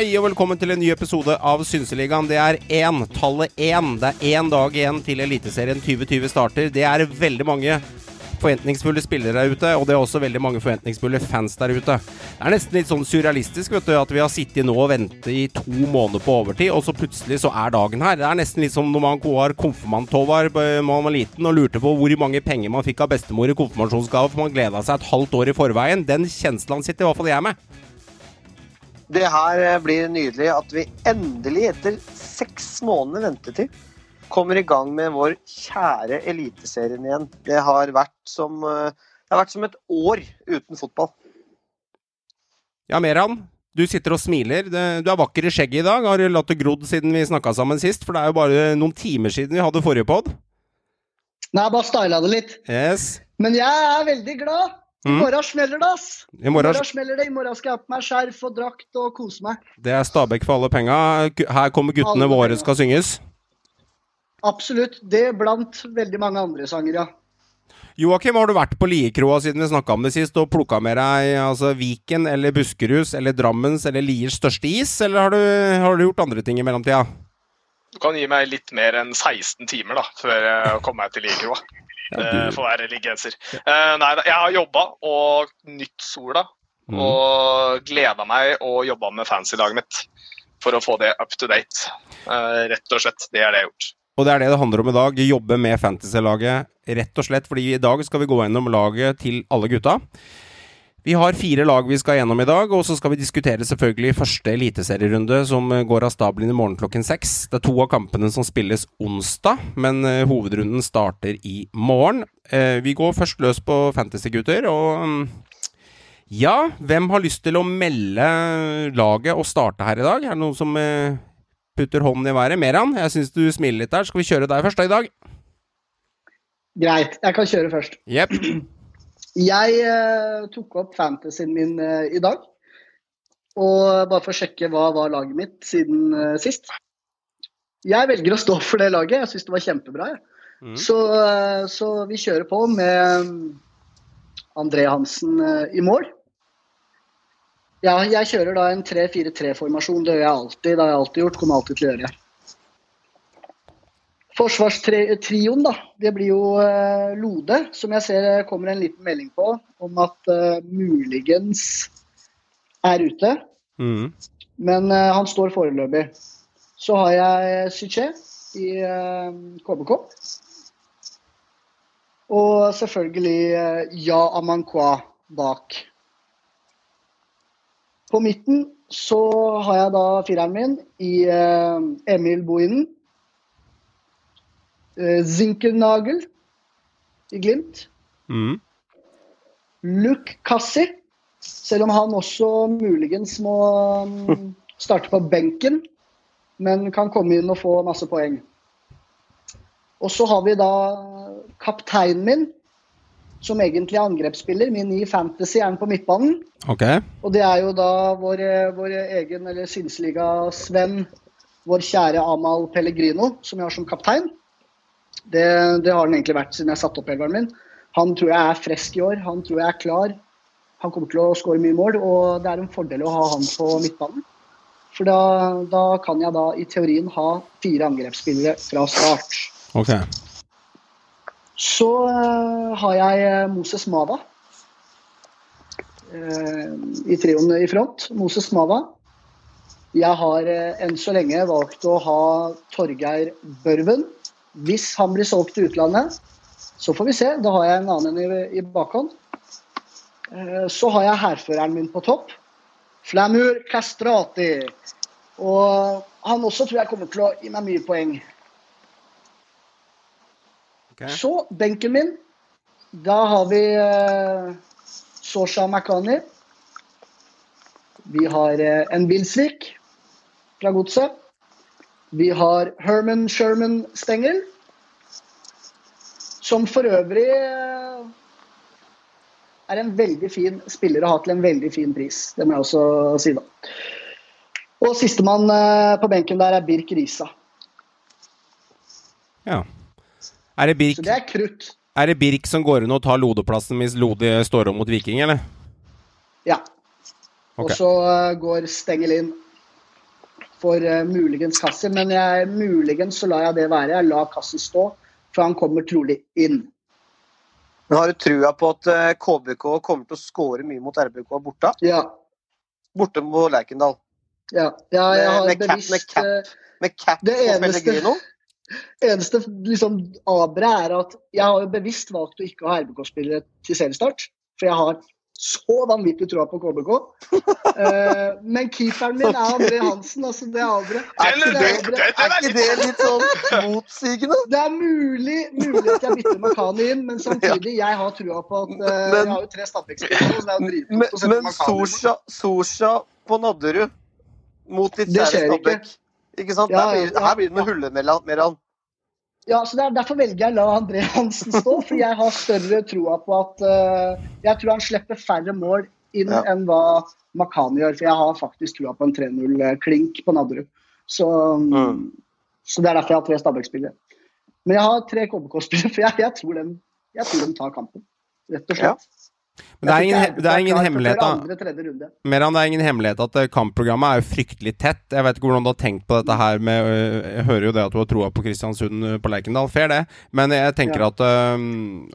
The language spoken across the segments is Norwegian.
Hei og velkommen til en ny episode av Synseligaen. Det er én, tallet én. Det er én dag igjen til Eliteserien 2020 starter. Det er veldig mange forventningsfulle spillere der ute, og det er også veldig mange forventningsfulle fans der ute. Det er nesten litt sånn surrealistisk vet du, at vi har sittet nå og ventet i to måneder på overtid, og så plutselig så er dagen her. Det er nesten litt som når man var konfirmantovar da man var liten og lurte på hvor mange penger man fikk av bestemor i konfirmasjonsgave, for man gleda seg et halvt år i forveien. Den kjenslen sitter i hvert fall jeg med. Det her blir nydelig at vi endelig, etter seks måneder ventetid, kommer i gang med vår kjære Eliteserien igjen. Det har vært som, eh, det har vært som et år uten fotball. Ja, Meran, du sitter og smiler. Du er vakker i skjegget i dag. Har du latt det grodd siden vi snakka sammen sist? For det er jo bare noen timer siden vi hadde forrige pod. Nei, jeg bare styla det litt. Yes. Men jeg er veldig glad. I Mm. morgen smeller det, ass. I I morgen smeller det. I morgen skal jeg ha på meg skjerf og drakt og kose meg. Det er Stabæk for alle penga. Her kommer guttene Alle våre skal synges. Absolutt. Det blant veldig mange andre sanger, ja. Joakim, har du vært på Liekroa siden vi snakka om det sist, og plukka med deg altså, Viken eller Buskeruds eller Drammens eller Liers største is, eller har du, har du gjort andre ting i mellomtida? Du kan gi meg litt mer enn 16 timer da, før jeg kommer meg til Liekroa. Det får være genser. Eh, nei, jeg har jobba og nytt sola. Mm. Og gleda meg og jobba med fancy-laget mitt for å få det up to date. Eh, rett og slett. Det er det jeg har gjort. Og det er det det handler om i dag. Jobbe med Fantasy-laget, rett og slett. Fordi i dag skal vi gå gjennom laget til alle gutta. Vi har fire lag vi skal gjennom i dag, og så skal vi diskutere selvfølgelig første eliteserierunde, som eh, går av stabelen i morgen klokken seks. Det er to av kampene som spilles onsdag, men eh, hovedrunden starter i morgen. Eh, vi går først løs på Fantasy-gutter, og mm, ja, hvem har lyst til å melde laget og starte her i dag? Er det noen som putter hånden i været? Meran, jeg syns du smiler litt der. Skal vi kjøre deg først da i dag? Greit. Jeg kan kjøre først. Jepp. Jeg eh, tok opp fantasyen min eh, i dag. Og bare for å sjekke hva var laget mitt siden eh, sist. Jeg velger å stå for det laget. Jeg syns det var kjempebra. Mm. Så, eh, så vi kjører på med mm, André Hansen eh, i mål. Ja, jeg kjører da en 3-4-3-formasjon. Det gjør jeg alltid. Det har jeg alltid gjort. Kommer alltid til å gjøre. Forsvarstrioen, da. Det blir jo eh, Lode, som jeg ser eh, kommer en liten melding på om at uh, muligens er ute. Mm. Men uh, han står foreløpig. Så har jeg Syché i uh, KBK. Og selvfølgelig Ja Amankwa bak. På midten så har jeg da fireren min i Emil Bohinen. Eh, Zinkernagel i Glimt. Mm. Luke Cassi, selv om han også muligens må um, starte på benken, men kan komme inn og få masse poeng. Og så har vi da kapteinen min, som egentlig er angrepsspiller. Min i Fantasy er han på midtbanen. Okay. Og det er jo da vår, vår egen, eller synsliga Sven, vår kjære Amal Pellegrino, som jeg har som kaptein. Det, det har den egentlig vært siden jeg satte opp elveren min. Han tror jeg er frisk i år. Han tror jeg er klar. Han kommer til å skåre mye mål, og det er en fordel å ha han på midtbanen. For da, da kan jeg da i teorien ha fire angrepsspillere fra start. Ok. Så eh, har jeg eh, Moses Mava eh, i trioen i front. Moses Mava. Jeg har enn så lenge valgt å ha Torgeir Børven. Hvis han blir solgt til utlandet, så får vi se. Da har jeg en annen i, i bakhånd. Eh, så har jeg hærføreren min på topp. Flamur Castrati. Og han også tror jeg kommer til å gi meg mye poeng. Okay. Så benken min. Da har vi uh, Sosha Makhani. Vi har uh, en Bilsvik fra Godset. Vi har Herman Sherman Stengel. Som for øvrig eh, er en veldig fin spiller å ha til en veldig fin pris. Det må jeg også si, da. Og sistemann eh, på benken der er Birk Risa. Ja. Er det, Birk, Så det er krutt. er det Birk som går inn og tar Lodeplassen hvis Lode står om mot Viking, eller? Ja. Okay. Og så eh, går Stengel inn. For uh, muligens Kassi, men jeg, muligens så lar jeg det være. Jeg lar Kassi stå, for han kommer trolig inn. Men Har du trua på at uh, KBK kommer til å skåre mye mot RBK borte? Ja. Borte på Lerkendal. Ja, ja jeg har med, med bevisst cap, med cap, eh, med cap det eneste- eneste liksom, aberet er at jeg har jo bevisst valgt å ikke ha RBK-spillere til seriestart. For jeg har så vanvittig troa på KBK. Eh, men keeperen min er André Hansen. altså det. Er Den- ikke det- det, det- er ikke det litt sånn motsigende? Det er mulig, mulig at jeg bytter Makani inn, men samtidig, jeg har trua på at eh, Men- Jeg har jo tre Stabæk-spillere, er Men, men. Sosha, Sosha på Nadderud mot ditt kjære Stabæk. ikke. Ikke sant? Ja, ja, her blir det noe hullemeran. Ja, så er Derfor velger jeg å la André Hansen stå, for jeg har større troa på at uh, Jeg tror han slipper færre mål inn Ja. enn hva Makani gjør. For jeg har faktisk troa på en 3-0-klink på Nadderud. Så, Mm. så det er derfor jeg har tre Stabæk-spillere. Men jeg har tre KBK-spillere, for jeg, jeg, tror de, jeg tror de tar kampen. Rett og Ja. Men det er ingen, det er ingen hemmelighet. Meran, det er ingen hemmelighet at eh, kampprogrammet er jo fryktelig tett. Jeg vet ikke hvordan du har tenkt på dette her med øh, Jeg hører jo det at du har troa på Kristiansund øh, på Lerkendal, fair det. Men jeg tenker Ja. at um,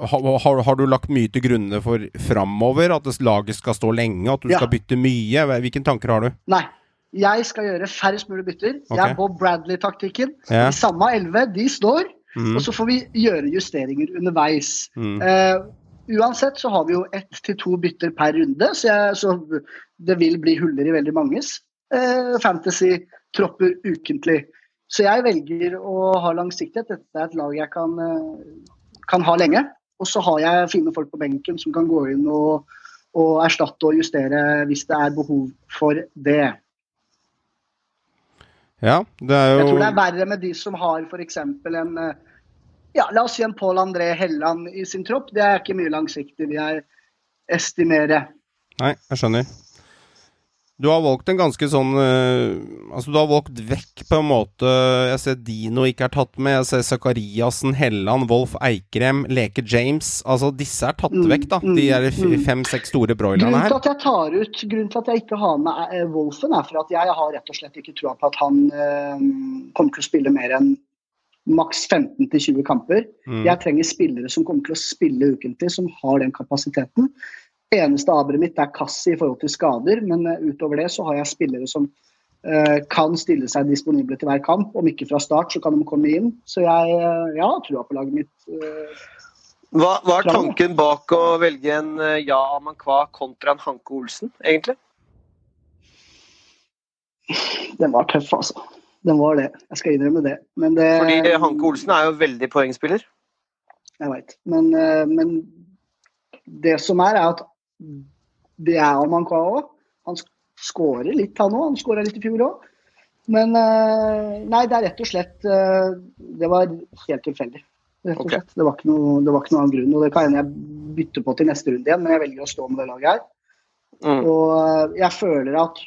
har, har, du lagt mye til grunne for framover? At laget skal stå lenge? At du Ja. skal bytte mye? Hvilke tanker har du? Nei. Jeg skal gjøre færrest mulig bytter. Okay. Jeg er Bob Bradley-taktikken. Ja. De samme elleve, de står. Mm. Og så får vi gjøre justeringer underveis. Mm. Eh, uansett så har vi jo ett til to bytter per runde, så, jeg, så det vil bli huller i veldig manges eh, fantasy-tropper ukentlig. Så jeg velger å ha langsiktighet. Dette er et lag jeg kan, eh, kan ha lenge. Og så har jeg fine folk på benken som kan gå inn og, og erstatte og justere hvis det er behov for det. Ja, det er Jeg tror det er verre med de som har f.eks. en eh, ja, la oss si en Pål André Helland i sin tropp. Det er ikke mye langsiktig, vil jeg estimere. Nei, jeg skjønner. Du har valgt en ganske sånn uh, Altså, du har valgt vekk på en måte Jeg ser Dino ikke er tatt med. Jeg ser Zakariassen, Helland, Wolf Eikrem, Leke James. Altså, disse er tatt Mm, vekk, da. mm, De er mm. fem-seks store broilerne her. Grunnen til at jeg tar ut, grunnen til at jeg ikke har med eh, Wolfen, er for at jeg har rett og slett ikke trua på at han uh, kommer til å spille mer enn maks 15-20 kamper. Mm. Jeg trenger spillere som kommer til å spille ukentlig, som har den kapasiteten. Eneste aberet mitt er Kassi i forhold til skader, men eh, utover det så har jeg spillere som uh, kan stille seg disponible til hver kamp. Om ikke fra start, så kan de komme inn. Så jeg, eh, jeg har trua på laget mitt. Uh, Hva, hva er tanken bak å velge en eh, Ja Amankwa kontra en Hanke Olsen, egentlig? Den var tøff, altså. Den var det. Jeg skal innrømme det. Men det Fordi Hanke Olsen er jo veldig poengspiller. Jeg veit. Men, eh, men det som er, er at det er Amankwa òg. Han skårer litt, han òg. Han skåra litt i fjor òg. Men eh, nei, det er rett og slett eh, Det var helt tilfeldig. Rett og slett. Det var ikke noe, det var ikke noe annen grunn. Og det kan hende jeg bytter på til neste runde igjen, men jeg velger å stå med det laget her. Mm. Og jeg føler at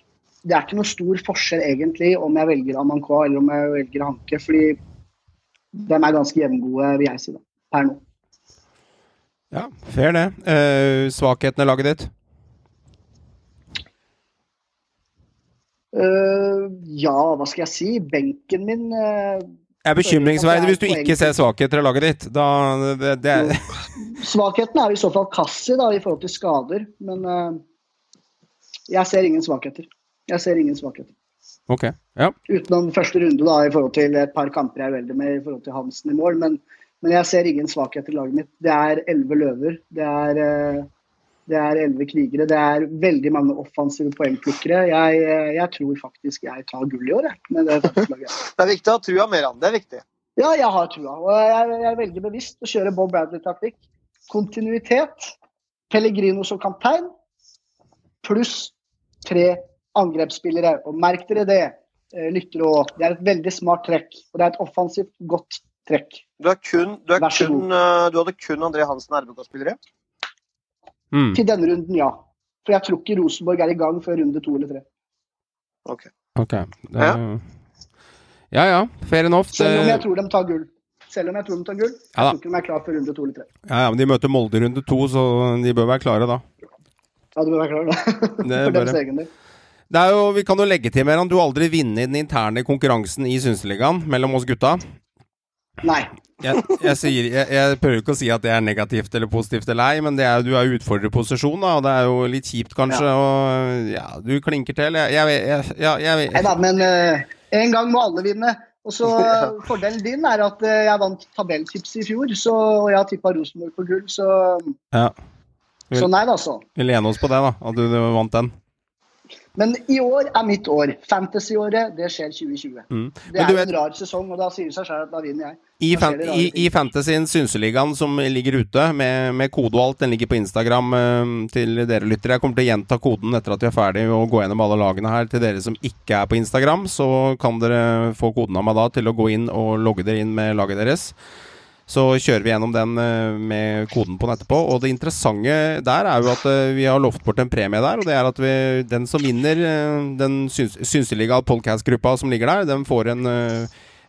det er ikke noe stor forskjell egentlig om jeg velger Amankwa eller om jeg velger Hanke, fordi de er ganske jevngode, vil jeg si, da, per nå. Ja, fair det. Uh, svakhetene i laget ditt? Uh, ja, hva skal jeg si? Benken min uh, er bekymringsverdig hvis du ikke ser svakheter i laget ditt. Da det, det er, Svakheten er i så fall Kassi da, i forhold til skader, men uh, jeg ser ingen svakheter. Jeg ser ingen svakheter. Okay, Ja. Utenom første runde da, i forhold til et par kamper jeg er veldig med i forhold til Hansen i mål. Men, men jeg ser ingen svakheter i laget mitt. Det er elleve løver. Det er eh, det er elleve krigere. Det er veldig mange offensive poengplukkere. Jeg, eh, jeg tror faktisk jeg tar gull i år, jeg. Med det. Det er viktig å ha trua mer an. Det er viktig. Ja, jeg har trua. Og jeg, jeg veldig bevisst å kjøre Bob Bradley-taktikk. Kontinuitet. Pellegrino som kaptein. Pluss tre angrepsspillere. Og merk dere det, eh, lyttere òg. Det er et veldig smart trekk. Og det er et offensivt godt trekk. Du, er kun, du, er kun, eh, du hadde kun André Hansen RBK-spillere. Mm. Til denne runden, ja. For jeg tror ikke Rosenborg er i gang før runde to eller tre. Ok. okay. Det, ja ja, fair enough. Selv om jeg tror de tar gull. Selv om jeg tror de tar gull. Ja jeg tror ikke de er klar for runde to eller tre. ja, ja, men de møter Molde i runde to, så de bør være klare da. Ja, du bør være klar da. For deres egen del. Det er jo, Vi kan jo legge til mer om du har aldri vunnet den interne konkurransen i Synseligaen mellom oss gutta. Nei. Jeg, jeg, sier, jeg, jeg, prøver ikke å si at det er negativt eller positivt eller ei, men er, du er jo utfordrerposisjon, da, og det er jo litt kjipt kanskje. Ja. Og ja, du klinker til. Jeg, jeg, Nei da, men uh, en gang må alle vinne. Og så Fordelen din er at uh, jeg vant tabelltips i fjor, så, og jeg har tippa Rosenborg på gull, så ja. Så nei, da, så. Vi lener oss på det, da, at du, du vant den. Men i år er mitt år. Fantasy-året, det skjer 2020. Mm. Det er vet, en rar sesong, og da sier det seg selv at da vinner jeg. I, fan i, i Fantasyen Synseligaen som ligger ute, med, med, kode og alt, den ligger på Instagram uh, til dere lyttere. Jeg kommer til å gjenta koden etter at vi er ferdig å gå gjennom alle lagene her. Til dere som ikke er på Instagram, så kan dere få koden av meg da til å gå inn og logge dere inn med laget deres. Så kjører vi gjennom den eh, med koden på den etterpå. Og det interessante der er jo at eh, vi har lovt bort en premie der. Og det er at vi, den som vinner eh, den syns, Synseliga podcast-gruppa som ligger der, den får en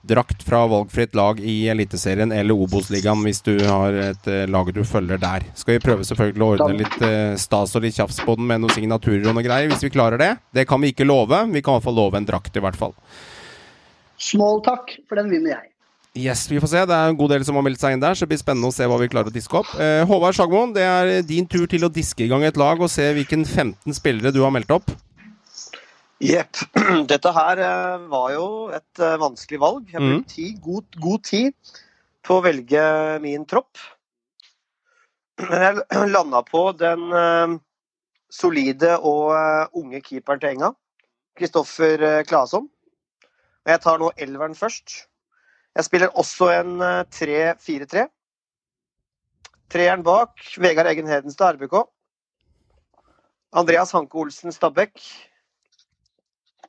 drakt fra valgfritt lag i Eliteserien eller Obos-ligaen hvis du har et lag du følger der. Skal vi prøve selvfølgelig å ordne litt stas og litt tjafs på den med noen signaturer og noe greier, hvis vi klarer det. Det kan vi ikke love. Vi kan i hvert fall love en drakt, i hvert fall. Small takk, for den vinner jeg. Yes, vi får se. Det er en god del som har meldt seg inn der, så det blir spennende å se hva vi klarer å diske opp. Eh, Håvard Sagmoen, det er din tur til å diske i gang et lag og se hvilken 15 spillere du har meldt opp. Jepp. Dette her eh, var jo et uh, vanskelig valg. Jeg har brukt mm. tid, god, god, tid på å velge min tropp. Men jeg landa på den uh, solide og unge keeperen til Enga, Kristoffer Claesson. Og jeg tar nå elveren først. Jeg spiller også en 3-4-3. Eh, Treeren bak Vegard Eggen Hedenstad, RBK. Andreas Hanke Olsen, Stabæk.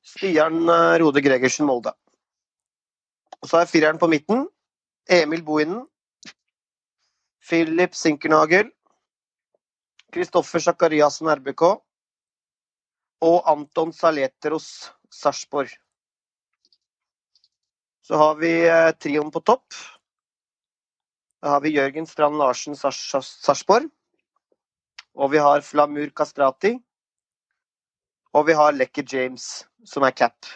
Stian eh, Rode Gregersen, Molde. Og så har jeg fireren på midten. Emil Bohinen. Philip Sinkernagel. Kristoffer Sakariassen, RBK. Og Anton Saleteros, Sarpsborg. Så har vi eh, trioen på topp. Da har vi Jørgen Strand Larsen Sarpsborg. Og vi har Flamur Kastrati. Og vi har Lekker James, som er cap.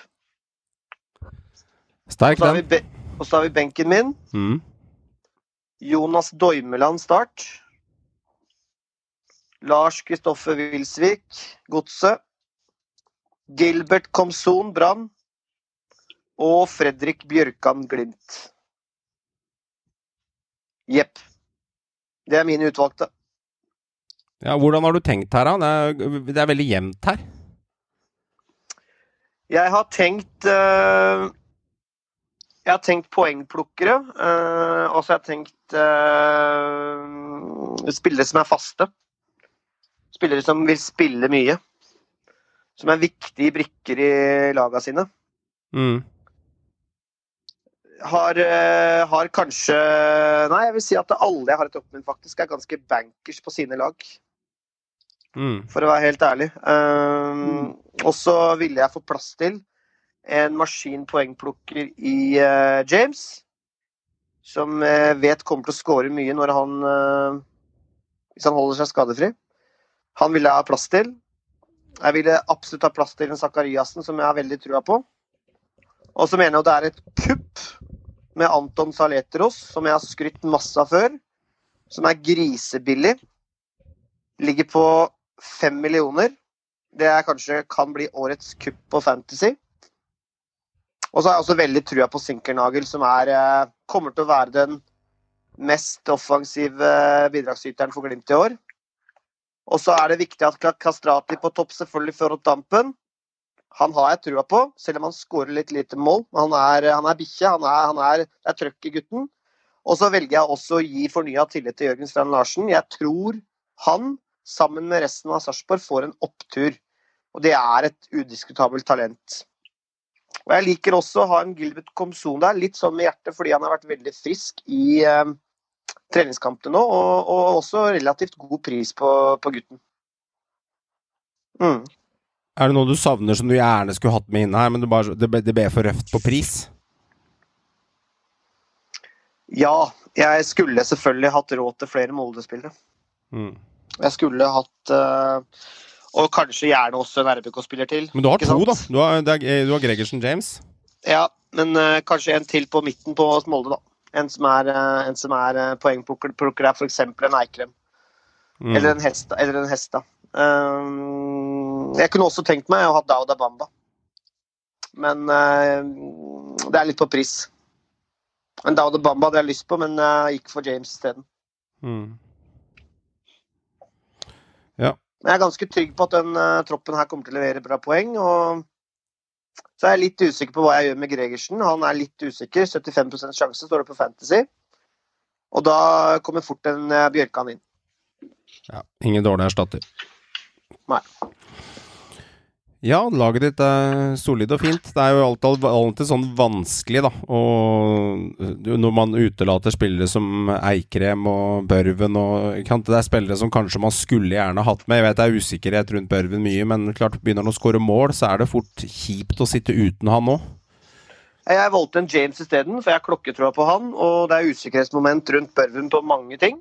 Sterk den. Og så har vi benken min. Mm. Jonas Doimeland start. Lars Kristoffer Wilsvik, Godset. Gilbert Komson, Brann og Fredrik Bjørkan Glimt. Jepp. Det er mine utvalgte. Ja, Hvordan har du tenkt her, da? Det er, det er veldig jevnt her. Jeg har tenkt uh, Jeg har tenkt poengplukkere. Uh, og så har jeg tenkt uh, spillere som er faste. Spillere som vil spille mye. Som er viktige brikker i laga sine. Mm har, eh, har, kanskje Nei, jeg vil si at alle jeg har i toppen min, faktisk er ganske bankers på sine lag. Mm. For å være helt ærlig. Um, mm. Og så ville jeg få plass til en maskinpoengplukker i uh, James. Som jeg vet kommer til å score mye når han uh, Hvis han holder seg skadefri. Han ville jeg ha plass til. Jeg ville absolutt ha plass til en Sakariassen, som jeg har veldig trua på. Og så mener jeg at det er et kupp med Anton Saletros, som jeg har skrytt masse av før. Som er grisebillig. Ligger på fem millioner. Det er kanskje kan bli årets kupp på Fantasy. Og så har jeg også veldig trua på Sinkernagel, som er, eh, kommer til å være den mest offensive bidragsyteren for Glimt i år. Og så er det viktig at Kastrati på topp selvfølgelig får opp dampen. Han har jeg trua på, selv om han skårer litt lite mål. Han er, han er bikkje. Han er, han er, er trøkk i gutten. Og så velger jeg også å gi fornya tillit til Jørgen Strand Larsen. Jeg tror han, sammen med resten av Sarpsborg, får en opptur. Og det er et udiskutabelt talent. Og Jeg liker også å ha en Gilbert Komson der, litt sånn med hjertet, fordi han har vært veldig frisk i eh, treningskampene nå. Og, og, også relativt god pris på, på gutten. Mm. Er det noe du savner som du gjerne skulle hatt med inn her, men bare, det, det ble for røft på pris? Ja, jeg skulle selvfølgelig hatt råd til flere Molde-spillere. Mm. Jeg skulle hatt uh, Og kanskje gjerne også en RBK-spiller til. Men du har to, da. Du har, er, du har Gregersen James. Ja, men eh, kanskje en til på midten på Molde, da. En som er, uh, en som er uh, poengplukker, plukker er f.eks. en Eikrem. Mm. Eller en hest. Eller en hest da. Um, jeg kunne også tenkt meg å ha Dauda Bamba. Men eh, det er litt på pris. En Dauda Bamba hadde jeg lyst på, men jeg gikk for James isteden. Mm. Men jeg er ganske trygg på at den eh, troppen her kommer til å levere bra poeng. og så er jeg litt usikker på hva jeg gjør med Gregersen. Han er litt usikker. 75% sjanse står det på Fantasy. Og da kommer fort en eh, Bjørkan inn. Ja, ingen dårlig erstatter. Nei. Ja, laget ditt er solid og fint. Det er jo alltid, alltid sånn vanskelig, da. Og når man utelater spillere som Eikrem og Børven og kan. Det er spillere som kanskje man skulle gjerne hatt med. Jeg vet det er usikkerhet rundt Børven mye, men klart begynner han å skåre mål, så er det fort kjipt å sitte uten han nå. Jeg valgte en James isteden, for jeg har klokketroa på han. Og det er usikkerhetsmoment rundt Børven på mange ting.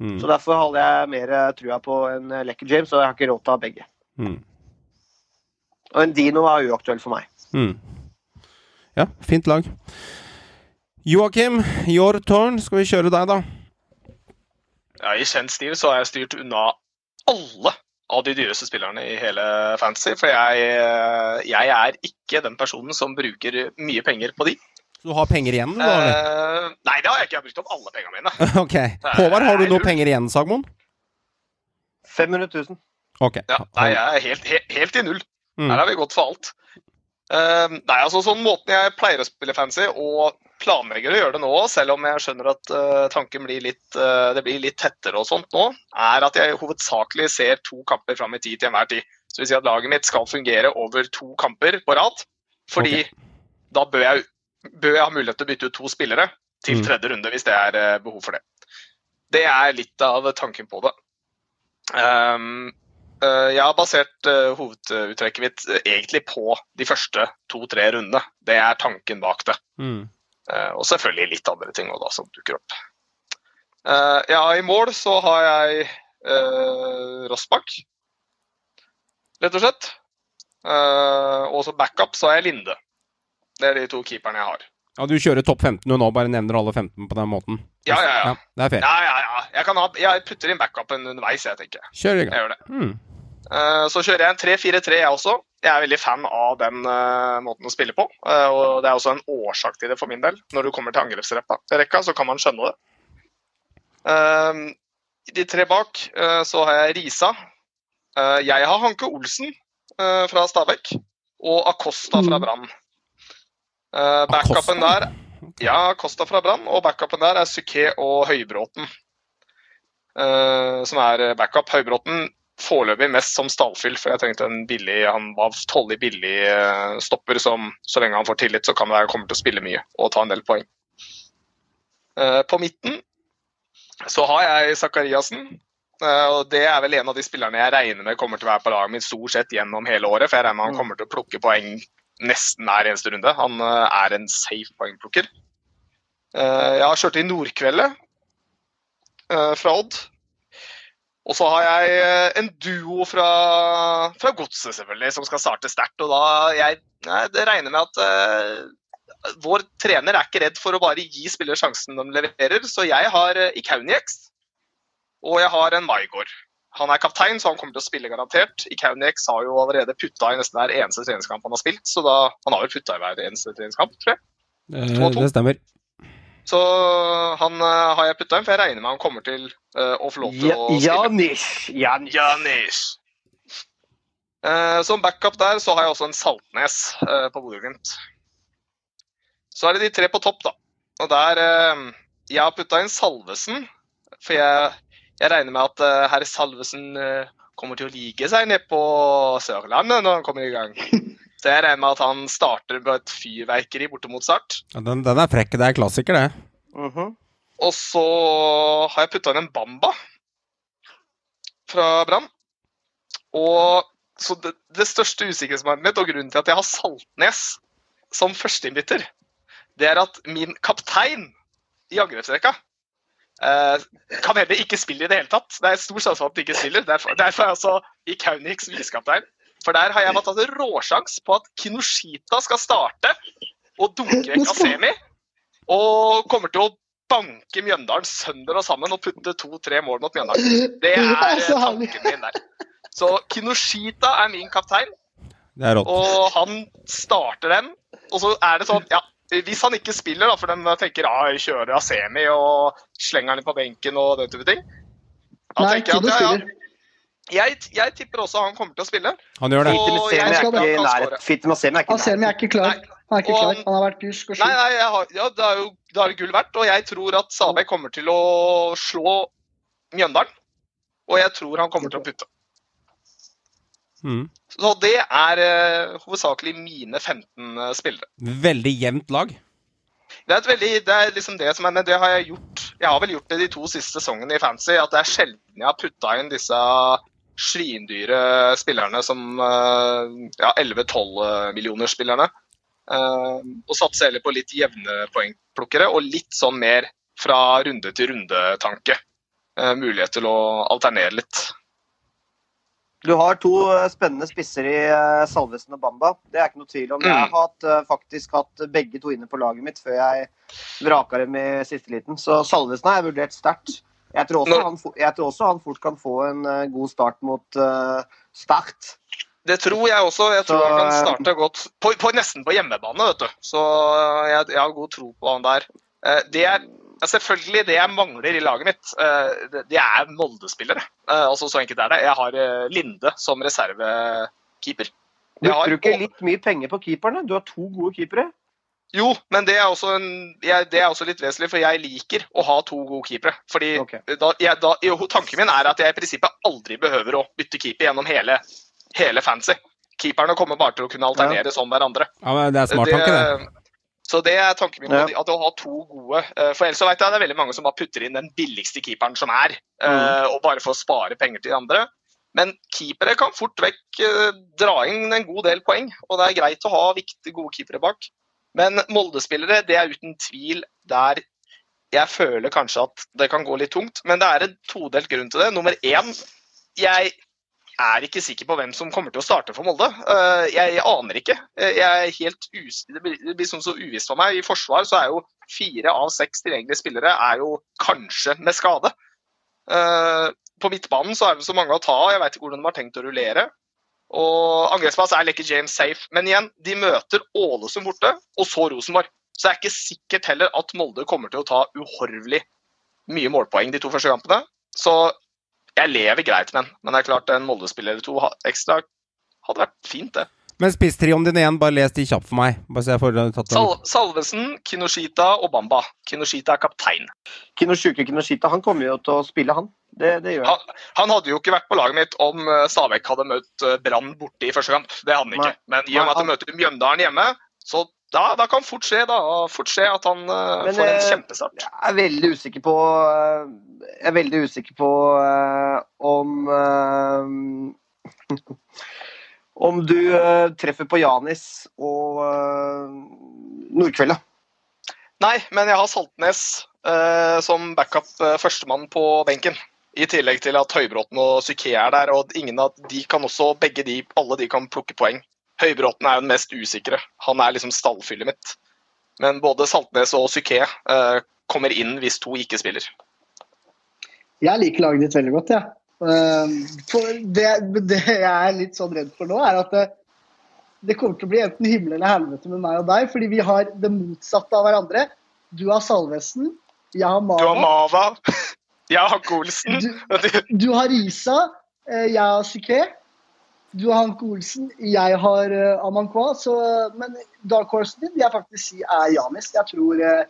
Mm. Så derfor holder jeg mer trua på en lekker James, og jeg har ikke råd til å ha begge. Mm. Og en Dino var uaktuell for meg. Mm. Ja, fint lag. Joakim, your turn. Skal vi kjøre deg, da? Ja, I kjent stil så har jeg styrt unna alle av de dyreste spillerne i hele Fantasy. For jeg, jeg er ikke den personen som bruker mye penger på de. Så du har penger igjen, da? eller? Eh, nei, det har jeg ikke. Jeg har brukt opp alle pengene mine. Ok. Håvard, har du noe penger igjen, Sagmoen? 500 000. Ok. Ja, nei, jeg er helt, helt, helt i null. Mm. Her har vi gått for alt. Uh, nei, altså sånn Måten jeg pleier å spille fancy, og planlegger å gjøre det nå, selv om jeg skjønner at uh, tanken blir litt, uh, det blir litt tettere og sånt nå, er at jeg hovedsakelig ser to kamper fram i tid til enhver tid. Så det vil si at laget mitt skal fungere over to kamper på rad. Fordi da bør jeg, bør jeg ha mulighet til å bytte ut to spillere til Mm. tredje runde hvis det er eh, behov for det. Det er litt av tanken på det. Um, jeg har basert eh, hoveduttrekket mitt eh, egentlig på de første to-tre rundene. Det er tanken bak det. Mm. Eh, og selvfølgelig litt andre ting også, da, som dukker opp. Eh, ja, I mål så har jeg uh, Rossbakk, rett og slett. Eh, og så backup så har jeg Linde. Det er de to keeperne jeg har. Ja, du kjører topp 15 du nå, bare nevner alle 15 på den måten. Ja, ja, ja. det er fair. Ja, ja, ja. Jeg, kan ha, jeg putter inn backupen underveis, jeg tenker. Kjør i gang. Jeg gjør det. Mm. Eh, Så kjører jeg en 3-4-3 jeg også. Jeg er veldig fan av den eh, måten å spille på. Eh, og det er også en årsak til det for min del. Når du kommer til angrepsrekka, så kan man skjønne det. I de tre bak så har jeg Risa. Jeg har Hanke Olsen fra Stabekk Og Acosta fra Mm. Brann. Backupen der ja, Acosta fra Brann. Og backupen der er Suké og Høybråten. Som er backup. Høybråten foreløpig mest som stallfyll, for jeg tenkte en billig Han var tålelig billig eh, stopper som så lenge han får tillit, så kan det være han kommer til å spille mye og ta en del poeng. Eh, på midten så har jeg Zakariassen. eh, og Det er vel en av de spillerne jeg regner med kommer til å være på laget mitt stort sett gjennom hele året. For jeg regner med han Mm. kommer til å plukke poeng nesten hver eneste runde. Han er en safe poengplukker. Jeg har kjørt i Nordkveldet fra Odd. Og så har jeg eh, en duo fra, fra Godset, selvfølgelig, som skal starte sterkt. Og da jeg, jeg regner med at uh, vår trener er ikke redd for å bare gi spillere sjansen de leverer. Så jeg har uh, Ikaunieks, og jeg har en Maigård. Han er kaptein, så han kommer til å spille garantert. Ikaunieks har jo allerede putta i nesten hver eneste treningskamp han har spilt, så da, han har vel putta i hver eneste treningskamp, tror jeg. Eh, To og to. det stemmer. Så han uh, har jeg putta inn, for jeg regner med han kommer til uh, å få lov til Ja, å spille. Janis. Janis. Janis. Uh, som backup der så har jeg også en Saltnes på Bodø-Glimt. Så er det de tre på topp, da. Og der Jeg har putta inn Salvesen, for jeg, jeg regner med at herr Salvesen kommer til å like seg nede på Sørlandet når han kommer i gang. Så jeg regner med at han starter på et fyrverkeri borte mot Start. Ja, den, den er frekk. Det er klassiker, det. Mhm. Og så har jeg putta inn en Bamba fra Brann. Og så det, det største usikkerhetsmomentet mitt, og grunnen til at jeg har Saltnes som førsteinnbytter, det er at min kaptein i angrepsrekka Uh, kan heller ikke spille i det hele tatt. Det er stor sjanse for at han ikke spiller. Derfor, derfor er jeg også i Kauniks visekaptein. For der har jeg tatt en råsjans på at Kinoshita skal starte og dunke vekk Asemi. Og kommer til å banke Mjøndalen sønder og sammen og putte to-tre mål mot Mjøndalen. Det er eh, tanken min der. Så Kinoshita er min kaptein, Det er og han starter den. Og så er det sånn, ja Hvis han ikke spiller, da, for de tenker ja, jeg kjører Asemi og slenger han inn på benken og den type ting Da Nei, tenker jeg at ja, ja, spiller. Jeg, jeg tipper også han kommer til å spille. Han gjør det. Og- Fitte jeg er er Asemi er ikke klar. Han er ikke klar. han- har vært dusk og Nei, sjuk. nei, jeg har, ja, det er jo det er gull verdt. Og jeg tror at Sabek kommer til å slå Mjøndalen. Og jeg tror han kommer til å putte. Mm. Så det er uh, hovedsakelig mine 15 spillere. Veldig jevnt lag. Det er, et veldig, det er liksom det som er, men det har jeg gjort Jeg har vel gjort det de to siste sesongene i Fancy, at det er sjelden jeg har putta inn disse svindyre spillerne som eh, ja, 11-12 millioner spillerne. Eh, og satse heller på litt jevne poengplukkere og litt sånn mer fra runde til runde-tanke. Eh, mulighet til å alternere litt. Du har to spennende spisser i Salvesen og Bamba. Det er ikke noe tvil om. Jeg har Mm. hatt, eh, faktisk hatt begge to inne på laget mitt før jeg vraka dem i siste liten. Så Salvesen har jeg vurdert sterkt. Jeg tror også, han, jeg tror også han fort kan få en eh, god start mot uh, Start. Det tror jeg også. Jeg tror Så, han kan eh, starte godt på, på, nesten på hjemmebane, vet du. Så jeg, jeg har god tro på han der. Det er selvfølgelig det jeg mangler i laget mitt, det, er Molde-spillere. Altså Så enkelt er det. Jeg har Linde som reservekeeper. Du bruker litt mye penger på keeperne? Du har to gode keepere. Jo, men det er, også en, jeg, det er også litt vesentlig, for jeg liker å ha to gode keepere. Fordi okay. da, jeg, da, jo, Tanken min er at jeg i prinsippet aldri behøver å bytte keeper gjennom hele, hele fancy. Keeperne kommer bare til å kunne alternere som hverandre. Ja, men det er smart tanke, det. Så det er tanken min, Ja. at å ha to gode eh, For ellers så vet jeg det er veldig mange som bare putter inn den billigste keeperen som er, Mm. eh, og bare for å spare penger til de andre. Men keepere kan fort vekk eh, dra inn en god del poeng, og det er greit å ha viktige, gode keepere bak. Men Molde-spillere, det er uten tvil der jeg føler kanskje at det kan gå litt tungt. Men det er en todelt grunn til det. Nummer én, jeg er ikke sikker på hvem som kommer til å starte for Molde. Eh, Jeg, aner ikke. Eh, Jeg er helt us det blir, det blir sånn så uvisst for meg. I forsvar så er jo fire av seks tilgjengelige spillere er jo kanskje med skade. Eh, På midtbanen så er det så mange å ta av. Jeg vet ikke hvordan de har tenkt å rullere. Og angrepsplass er Lekke James safe. Men igjen, de møter Ålesund borte, og så Rosenborg. Så det er ikke sikkert heller at Molde kommer til å ta uhorvelig mye målpoeng de to første kampene. Så jeg lever greit med den. Men det er klart en Molde-spiller eller to ekstra hadde vært fint, det. Men spisstrioen din igjen, bare les de kjapt for meg. Bare så jeg får tatt. Sal Salvesen, Kinoshita og Bamba. Kinoshita er kaptein. Kinoshuke Kinoshita han kommer jo til å spille, han. Det, det gjør han. Han, hadde jo ikke vært på laget mitt om eh, Stabæk hadde møtt eh, Brann borte i første kamp. Det hadde han ikke. Men i og med at han møter Mjøndalen hjemme, så da, da kan fort skje, da, fort skje at han uh, Men, får en kjempestart. Jeg er veldig usikker på uh, Jeg er veldig usikker på uh, om Om du øh, treffer på Janis og øh, Nordkvelda. Nei, men jeg har Saltnes eh, som backup eh, førstemann på benken. I tillegg til at Høybråten og Psyké er der, og ingen av de kan også, begge de, alle de kan plukke poeng. Høybråten er jo den mest usikre. Han er liksom stallfyllet mitt. Men både Saltnes og Psyké eh, kommer inn hvis to ikke spiller. Jeg liker laget ditt veldig godt, jeg. Ehm, for det, det jeg er litt sånn redd for nå, er at det, det kommer til å bli enten himmel eller helvete med meg og deg, fordi vi har det motsatte av hverandre. Du har Salvesen, jeg har Mava. Du har Mava. Jeg har Golsen. Du, du har Isa, eh, jeg har Siké Du har Hanke Olsen, jeg har uh, Amankwa. Så, men dark horsen din vil jeg faktisk si er Janis. Jeg tror eh,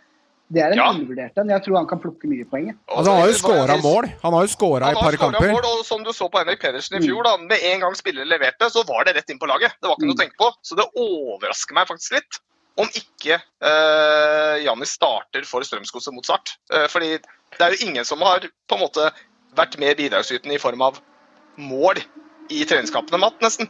det er en Ja. undervurdert en. Jeg tror han kan plukke mye poeng. Altså, han har jo skåra mål. Han har jo skåra i et par kamper. mål, og som du så på Henrik Pedersen i fjor, da, med en gang spillere leverte, så var det rett inn på laget. Det var ikke noe å tenke på. Så det overrasker meg faktisk litt om ikke uh, Janni starter for Strømsgodset mot Start. Uh, fordi det er jo ingen som har på en måte vært mer bidragsytende i form av mål i treningskampene, Matt, nesten.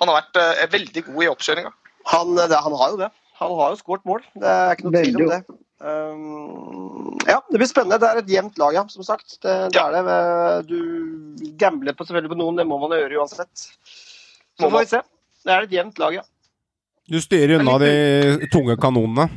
Han har vært uh, veldig god i oppkjøringa. Han, han har jo det. Han har jo skåret mål. Det er ikke noe tvil om det. Um, Ja, det blir spennende. Det er et jevnt lag, ja, som sagt. Det, det Ja. er det. Du gambler på, selvfølgelig på noen, det må man gjøre uansett. Så Må får vi se. Det er et jevnt lag, ja. Du styrer unna de tunge kanonene.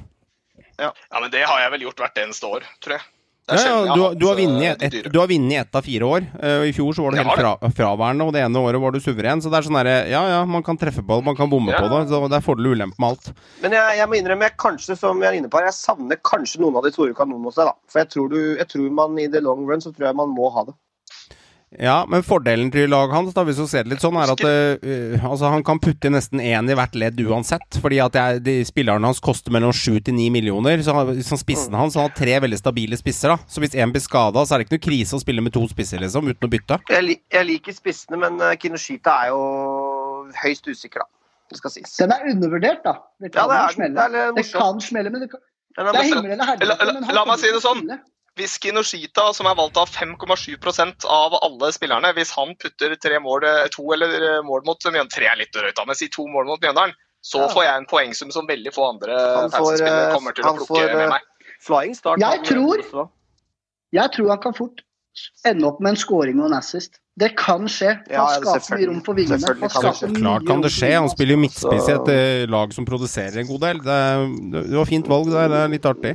Ja, men det har jeg vel gjort hvert eneste år, tror jeg. Ja, ja, du, har har- du har vunnet eh, et, du har vunnet ett av fire år. Uh, I fjor så var du helt fra, fraværende, og det ene året var du suveren. Så det er sånn herre Ja ja, man kan treffe på det, man kan bomme Ja. på det. Så det er fordel og ulempe med alt. Men jeg, jeg må innrømme, jeg kanskje, som jeg er inne på her, jeg savner kanskje noen av de store kanonene hos deg. da. For jeg tror, du, jeg tror man i the long run så tror jeg man må ha det. Ja, men fordelen til laget hans, da, hvis du ser det litt sånn, er at uh, altså, han kan putte nesten én i hvert ledd uansett. Fordi at jeg, de spillerne hans koster mellom sju til ni millioner. Så han- spissene hans Han har tre veldig stabile spisser. da Så hvis én blir skada, så er det ikke noe krise å spille med to spisser, liksom, uten å bytte. Jeg, jeg liker spissene, men eh, Kinoshita er jo høyst usikker, da. Det skal sies. Den er undervurdert, da. Det Ja, kan det er smelle. Det Det kan smelle, men det, kan, det er himmel eller La- helvete. la- la, la meg si det sånn. Hvis Kinoshita, som er valgt av 5,7% av alle spillerne, hvis han putter tre mål, eh, to eller eh, mål mot Mjøndalen Tre er litt drøyt, men si to mål mot Mjøndalen, så Ja. får jeg en poengsum som veldig få andre fantasy-spillere eh, kommer til å plukke får, med meg. Flying start. Jeg tror- Jeg tror han kan fort ende opp med en scoring og en assist. Det kan skje. Han Ja, skaper mye rom for vingene. Selvfølgelig Han kan skaper skje. Klart kan det skje. Han spiller jo midtspiss i et eh, lag som produserer en god del. Det, er- det var fint valg der. Det er litt artig.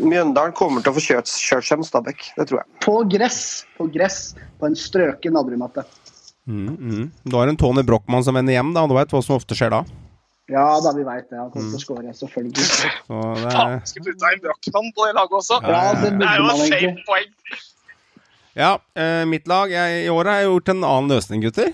Mjøndalen kommer til å få kjørt, kjørt seg med Stabæk. Det tror jeg. På gress. På gress. På en strøken Nadderud-matte. Mm, mm. Du har en Tony Brochmann som vender hjem, da. Du veit hva som ofte skjer da. Ja da, vi veit det. Han kommer Mm. til å score, selvfølgelig. Så det Faen, skulle putta inn Brochmann på det laget også. Ja, det Det er jo et shame poeng. Ja, eh, mitt lag jeg, I år har jeg gjort en annen løsning, gutter.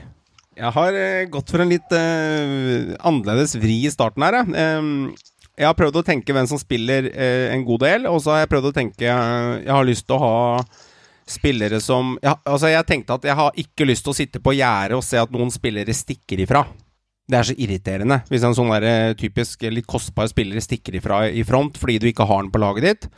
Jeg har eh, gått for en litt eh, annerledes vri i starten her. jeg. Jeg har prøvd å tenke hvem som spiller eh, en god del, og så har jeg prøvd å tenke Jeg har lyst til å ha spillere som ja, Altså, jeg tenkte at jeg har ikke lyst til å sitte på gjerdet og se at noen spillere stikker ifra. Det er så irriterende hvis en sånn der, eh, typisk litt kostbar spiller stikker ifra i front fordi du ikke har den på laget ditt.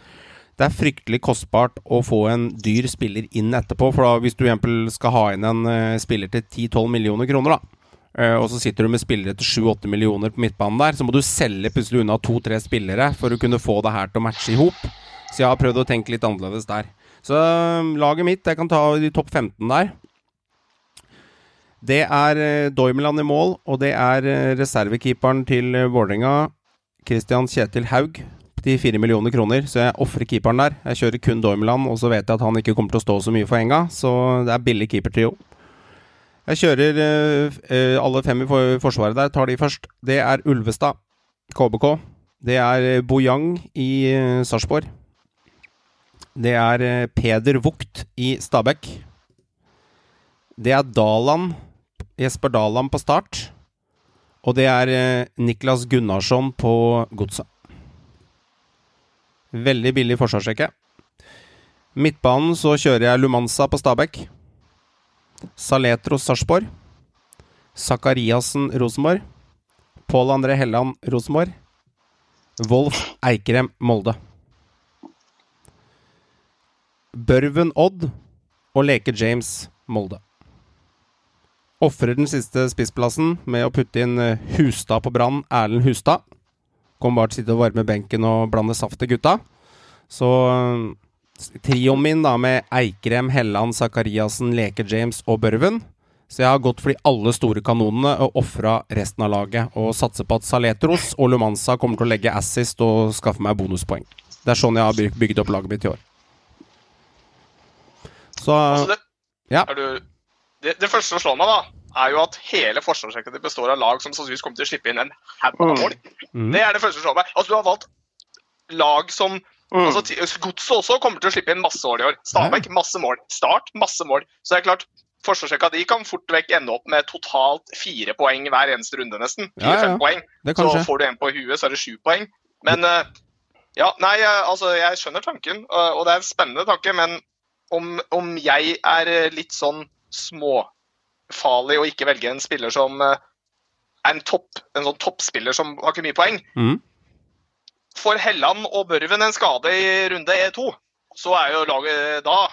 Det er fryktelig kostbart å få en dyr spiller inn etterpå. For da, hvis du eksempel skal ha inn en uh, spiller til 10-12 millioner kroner, da, uh, og så sitter du med spillere til 7-8 millioner på midtbanen der, så må du selge plutselig unna to-tre spillere for å kunne få det her til å matche i hop. Så jeg har prøvd å tenke litt annerledes der. Så eh, laget mitt, jeg kan ta de topp 15 der. Det er uh, Doimeland i mål, og det er reservekeeperen til Vålerenga, Christian Kjetil Haug, til fire millioner kroner. Så jeg ofrer keeperen der. Jeg kjører kun Dormland, og så vet jeg at han ikke kommer til å stå så mye for enga, så det er billig keepertrio. Jeg kjører eh, eh, alle fem i forsvaret der. Tar de først. Det er Ulvestad, KBK. Det er eh, Bojang i eh, Sarpsborg. Det er eh, Peder Vogt i Stabæk. Det er Daland, Jesper Daland på start. Og det er eh, Niklas Gunnarsson på Godset. Veldig billig forsvarsrekke. Midtbanen så kjører jeg Lumanza på Stabæk. Saletros Sarpsborg. Zakariassen Rosenborg. Pål André Helland Rosenborg. Wolf Eikrem Molde. Børven Odd og Leke James Molde. Ofrer den siste spissplassen med å putte inn eh, Hustad på Brann, Erlend Hustad. Kommer bare til å sitte og varme benken og blande saft til gutta. Så eh, trioen min da med Eikrem, Helland, Sakariassen, Leke James og Børven. Så jeg har gått for de alle store kanonene og ofra resten av laget. Og satser på at Saletros og Lumanza kommer til å legge assist og skaffe meg bonuspoeng. Det er sånn jeg har byg- bygd opp laget mitt i år. Så Altså, det, ja. du, det, det første som slår meg, da, er jo at hele forsvarsrekka består av lag som sannsynligvis kommer til å slippe inn en haug av Mm. mål. mm, Det er det første som slår meg. Altså, du har valgt lag som Mm. altså, Godset også kommer til å slippe inn masse mål i år. Stabæk masse mål. Start masse mål. Så det er klart, forsvarsrekka de kan fort vekk ende opp med totalt fire poeng hver eneste runde, nesten. Ja, ja. Fire-fem poeng. ja. poeng. Så skje. får du en på huet, så er det sju poeng. Men eh, ja, nei, eh, altså jeg skjønner tanken, og og det er en spennende tanke, men om, om jeg er eh, litt sånn småfarlig å ikke velge en spiller som eh, er en, topp, en sånn toppspiller som har ikke mye poeng, Mm. får Helland og Børven en skade i runde E2, så er jo laget da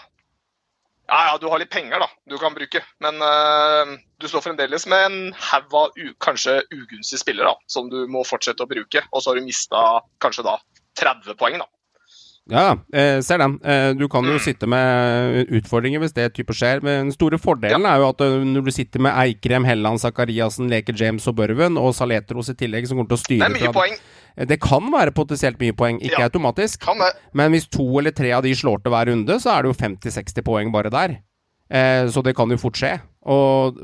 ja, ja, du har litt penger da, du kan bruke, men uh, du står fremdeles med en haug av kanskje ugunstige spillere da, som du må fortsette å bruke, og så har du mista kanskje da 30 poeng. da. Ja, eh, ser den. Eh, du kan jo Mm. sitte med utfordringer hvis det type skjer. Men den store fordelen er jo at eh, når du sitter med Eikrem, Helland, Zakariassen, Leker James og Børven, og Saletros i tillegg, som kommer til å Det er mye fra- poeng. Eh, Det kan være potensielt mye poeng, ikke Ja. automatisk. Men hvis to eller tre av de slår til hver runde, så er det jo 50-60 poeng bare der. Eh, så det kan jo fort skje. Og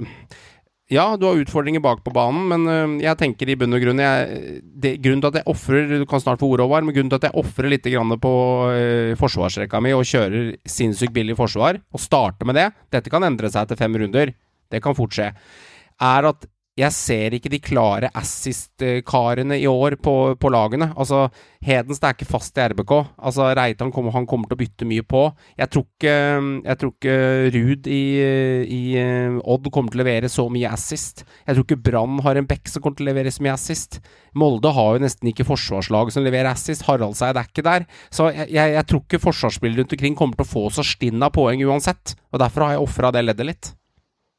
ja, du har utfordringer bak på banen, men jeg tenker i bunn og grunn jeg, det, Grunnen til at jeg ofrer Du kan snart få ordet, Håvard, men grunnen til at jeg ofrer litt på uh, forsvarsrekka mi og kjører sinnssykt billig forsvar, og starter med det Dette kan endre seg etter fem runder, det kan fort skje. Er at jeg ser ikke de klare assist-karene i år på, på lagene. Altså, Hedens er ikke fast i RBK. Altså, Reitan kommer, han kommer til å bytte mye på. Jeg tror ikke, jeg tror ikke Ruud i, i eh, Odd kommer til å levere så mye assist. Jeg tror ikke Brann har en back som kommer til å levere så mye assist. Molde har jo nesten ikke forsvarslag som leverer assist. Haraldseid er ikke der. Så jeg, jeg, jeg tror ikke forsvarsspillere rundt omkring kommer til å få så stinn av poeng uansett. Og derfor har jeg ofra det leddet litt.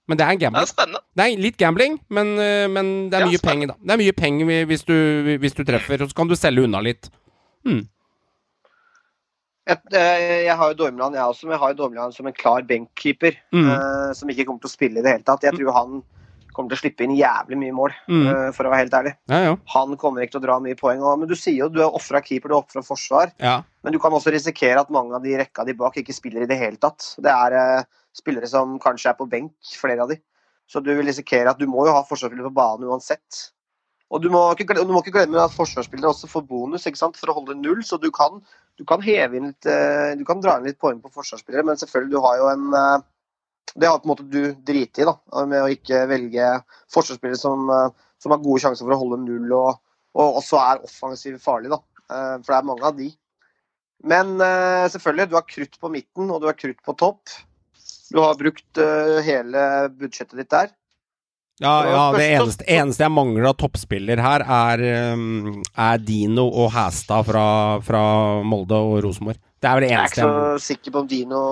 Men det er en Det er spennende. Det er litt gambling, men, øh, men det er Ja, mye spennende. penger, da. Det er mye penger hvis du, hvis du treffer, og så kan du selge unna litt. Hmm. Et, eh, jeg har jo Dormeland, jeg også, men jeg har jo Dormeland som en klar benkkeeper. Mm. Uh, som ikke kommer til å spille i det hele tatt. Jeg tror han kommer til å slippe inn jævlig mye mål, Mm. uh, for å være helt ærlig. Ja, ja. Han kommer ikke til å dra mye poeng. Og, men du sier jo du er ofra keeper, du er ofra forsvar. ja. Men du kan også risikere at mange av de rekka de bak ikke spiller i det hele tatt. Det er eh, spillere som kanskje er på benk, flere av de. Så du vil risikere at du må jo ha forsvarsspillere på banen uansett. Og du må ikke, du må ikke glemme at forsvarsspillere også får bonus ikke sant, for å holde null, så du kan, du kan heve inn litt eh, Du kan dra inn litt poeng på forsvarsspillere, men selvfølgelig, du har jo en eh, Det har på en måte du driti i, da, med å ikke velge forsvarsspillere som, eh, som har gode sjanser for å holde null, og, og også er offensivt farlig, da. For det er mange av de. Men selvfølgelig, du har krutt på midten, og du har krutt på topp. Du har brukt eh, hele budsjettet ditt der. Ja, Ja, det eneste, eneste jeg mangler av toppspiller her, er, um, er Dino og Hæstad fra, fra Molde og Rosenborg. Det er vel det Jeg er ikke så sikker på om Dino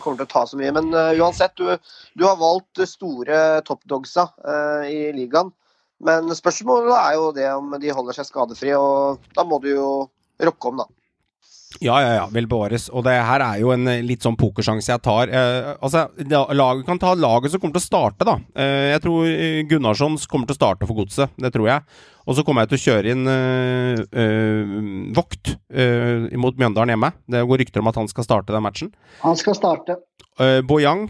kommer til å ta så mye, men uh, uansett, du, du har valgt store toppdogsa uh, i ligaen. Men spørsmålet er jo det om de holder seg skadefri, og da må du jo rocke om, da. Ja, ja, ja, vil bevares. Og det her er jo en eh, litt sånn pokersjanse jeg tar. Eh, altså, Laget kan ta laget som kommer til å starte, da. Eh, jeg tror eh, Gunnarsson kommer til å starte for Godset. Det tror jeg. Og så kommer jeg til å kjøre inn eh, eh, Vogt eh, mot Mjøndalen hjemme. Det går rykter om at han skal starte den matchen. Han skal starte. Bojang, Boyang,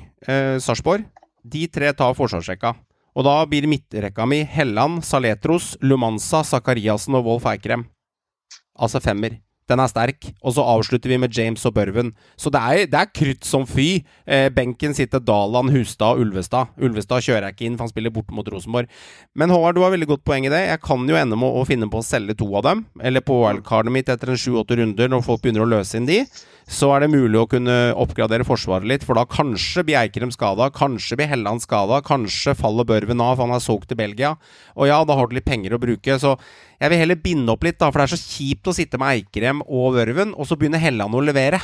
Sarpsborg. De tre tar forsvarsrekka. Og da blir midtrekka mi Helland, Saletros, Lumanza, Sakariassen og Wolf Eikrem. Altså femmer. Den er sterk. Og så avslutter vi med James og Børven. Så det er, det er krutt som fy. Eh, benken sitter Daland, Hustad og Ulvestad. Ulvestad kjører jeg ikke inn, for han spiller borte mot Rosenborg. Men Håvard, du har veldig godt poeng i det. Jeg kan jo ende med å finne på å selge to av dem. Eller på wildcardet mitt etter en sju-åtte runder, når folk begynner å løse inn de. Så er det mulig å kunne oppgradere Forsvaret litt, for da kanskje blir Eikrem skada, kanskje blir Helland skada, kanskje faller Børven av, for han er solgt til Belgia. Og ja, da har du litt penger å bruke, så jeg vil heller binde opp litt, da, for det er så kjipt å sitte med Eikrem og Børven, og så begynner Helland å levere.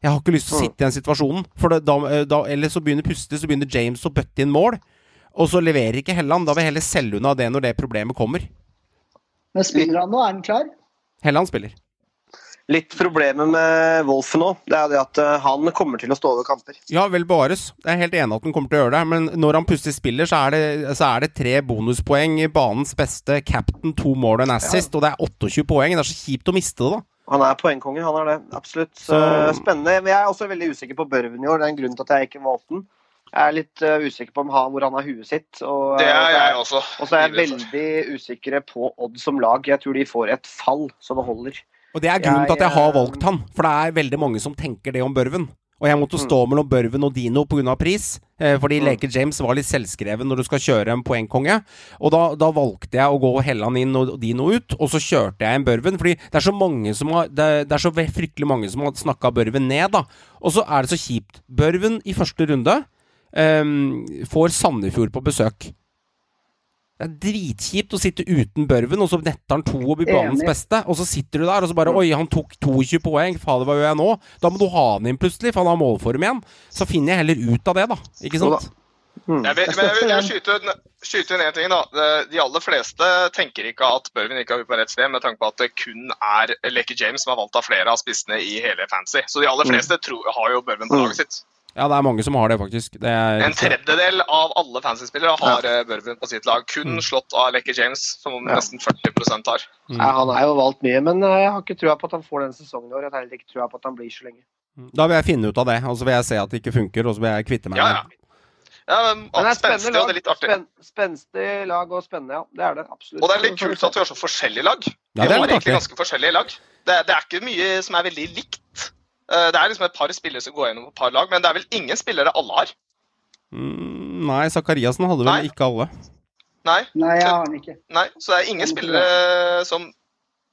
Jeg har ikke lyst til å sitte i den situasjonen, for da, da, eller så begynner puste, så begynner James å bøtte inn mål, og så leverer ikke Helland. Da vil jeg heller selge unna det når det problemet kommer. Men spiller han nå? Er han klar? Helland spiller. Litt problemet med Wolfen nå, det er det at eh, han kommer til å stå over kamper. Ja, vel bevares. Jeg er helt enig at han kommer til å gjøre det, men når han plutselig spiller, så er det, så er det tre bonuspoeng. i Banens beste captain, to mål og en assist, og det er 28 poeng. Det er så kjipt å miste det, da. Han er poengkonge, han er det. Absolutt. Så, Så- Spennende. Men jeg er også veldig usikker på Børven i år. Det er en grunn til at jeg ikke valgte den. Jeg er litt eh, usikker på om han, hvor han har huet sitt. Og, Det eh, er jeg også. Og så er jeg veldig usikker på Odd som lag. Jeg tror de får et fall så det holder. Og det er grunnen til at jeg har valgt han, for det er veldig mange som tenker det om Børven. Og jeg måtte stå mellom Børven og Dino pga. pris, eh, fordi Mm. Leke James var litt selvskreven når du skal kjøre en poengkonge. Og da, da valgte jeg å gå Helland inn og Dino ut, og så kjørte jeg en Børven. Fordi det er så mange som har Det, det er så fryktelig mange som har snakka Børven ned, da. Og så er det så kjipt. Børven i første runde um, får Sandefjord på besøk. Det er dritkjipt å sitte uten Børven, og så netter han to og blir banens beste. Og så sitter du der og så bare Oi, han tok 22 poeng. Fader, hva gjør jeg nå? Da må du ha han inn plutselig, for han har målform igjen. Så finner jeg heller ut av det, da. Ikke sant? Mm. Jeg vil, men jeg vil, jeg vil skyte, inn- én ting. da. De aller fleste tenker ikke at Børven ikke er på rett sted, med tanke på at det kun er Lekke James som er valgt av flere av spissene i hele fancy. Så de aller Mm. fleste tror, har jo Børven på Mm. laget sitt. Ja, det er mange som har det, faktisk. Det er, En tredjedel av alle fancy-spillere har ja. Børven på sitt lag. Kun Mm. slått av Lecky James, som Ja. nesten 40% har. Mm. Han har jo valgt mye, men eh, jeg har ikke trua på at han får den sesongen i år. Jeg har heller ikke trua på at han blir så lenge. Da vil jeg finne ut av det, og så vil jeg se at det ikke funker, og så vil jeg kvitte meg Ja, med ja. det. Ja, Men det er spenstig, og det er litt lag. artig. Spen, spenstig lag og spennende, ja. Det er det absolutt. Og det er litt kult at vi har så forskjellige lag. Ja, Vi det er har egentlig ganske forskjellige lag. Det, det er ikke mye som er veldig likt. Eh, Det er liksom et par spillere som går gjennom et par lag, men det er vel ingen spillere alle har. Mm, nei, Zakariassen hadde vel Nei. ikke alle. Nei, Nei, jeg har den ikke. nei, så det er ingen spillere som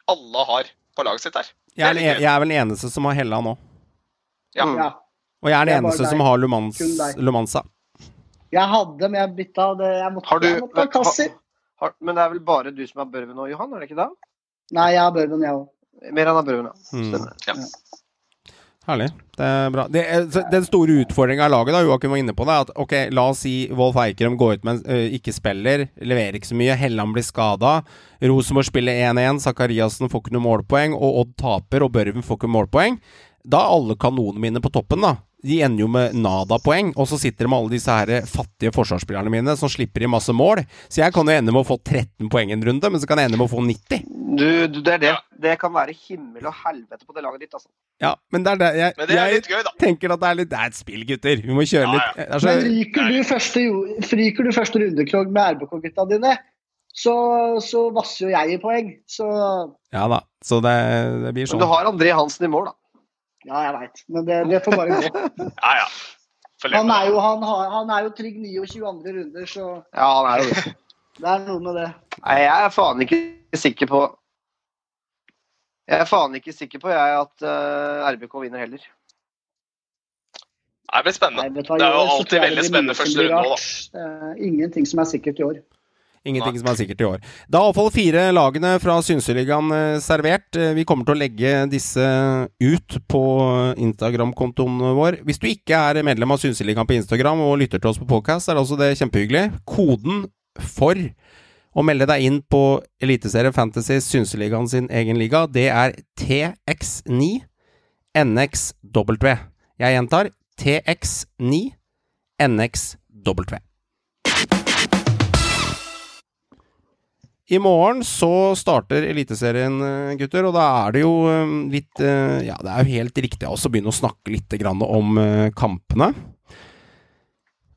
alle har på laget sitt her. Jeg er, er e- jeg er vel den eneste som har Hella nå. Ja. Ja. Og jeg er den eneste deg. som har Lumans, Lumansa. Jeg hadde, men jeg bytta det. Jeg måtte, Har du- jeg måtte ha kasser. Har, men det er vel bare du som har Børven og Johan? Er det ikke det? Nei, jeg har Børven, jeg òg. Mer enn har Børven, ja. Mm. Stemmer. Herlig. Det er bra. Det er, den store utfordringa av laget, da, Joakim var inne på det, at ok, la oss si Wolf Eikrem går ut men uh, ikke spiller, leverer ikke så mye, Helland blir skada, Rosenborg spiller 1-1, Zakariassen får ikke noe målpoeng, og Odd taper, og Børven får ikke målpoeng. Da er alle kanonene mine på toppen, da. De ender jo med nada-poeng, og så sitter de med alle disse her fattige forsvarsspillerne mine som slipper i masse mål. Så jeg kan jo ende med å få 13 poeng en runde, men så kan jeg ende med å få 90. Du, du, det er det. Det kan være himmel og helvete på det laget ditt, altså. Ja, men det er det jeg, det er jeg gøy, tenker at det er litt Det er et spill, gutter. Vi må kjøre Ja, ja. litt. Altså, Men ryker du første, ryker du første rundekrog med RBK-gutta dine, så, så vasser jo jeg i poeng. Så Ja da. Så det, det blir Men sånn. du har André Hansen i mål, da. ja, jeg veit. Men det, det får bare gå. Ja, ja. Han er jo, han har, han er jo trygg 29 andre runder, så Ja, han er jo det. det er noe med det. Nei, jeg er faen ikke sikker på Jeg er faen ikke sikker på jeg at uh, RBK vinner heller. Det blir spennende. Det er jo alltid veldig spennende første runde òg, da. ingenting som er sikkert i år. Ingenting som er sikkert i år. Da er iallfall fire lagene fra Synseligaen eh, servert. Eh, Vi kommer til å legge disse ut på Instagram-kontoen vår. Hvis du ikke er medlem av Synseligaen på Instagram og lytter til oss på podcast, er det altså det kjempehyggelig. Koden for å melde deg inn på Eliteserie Fantasy Synseligaen sin egen liga, det er TX9 NXW. Jeg gjentar TX9 NXW. I morgen så starter Eliteserien, eh, gutter, og da er det jo eh, litt eh, Ja, det er jo helt riktig å begynne å snakke litt om kampene.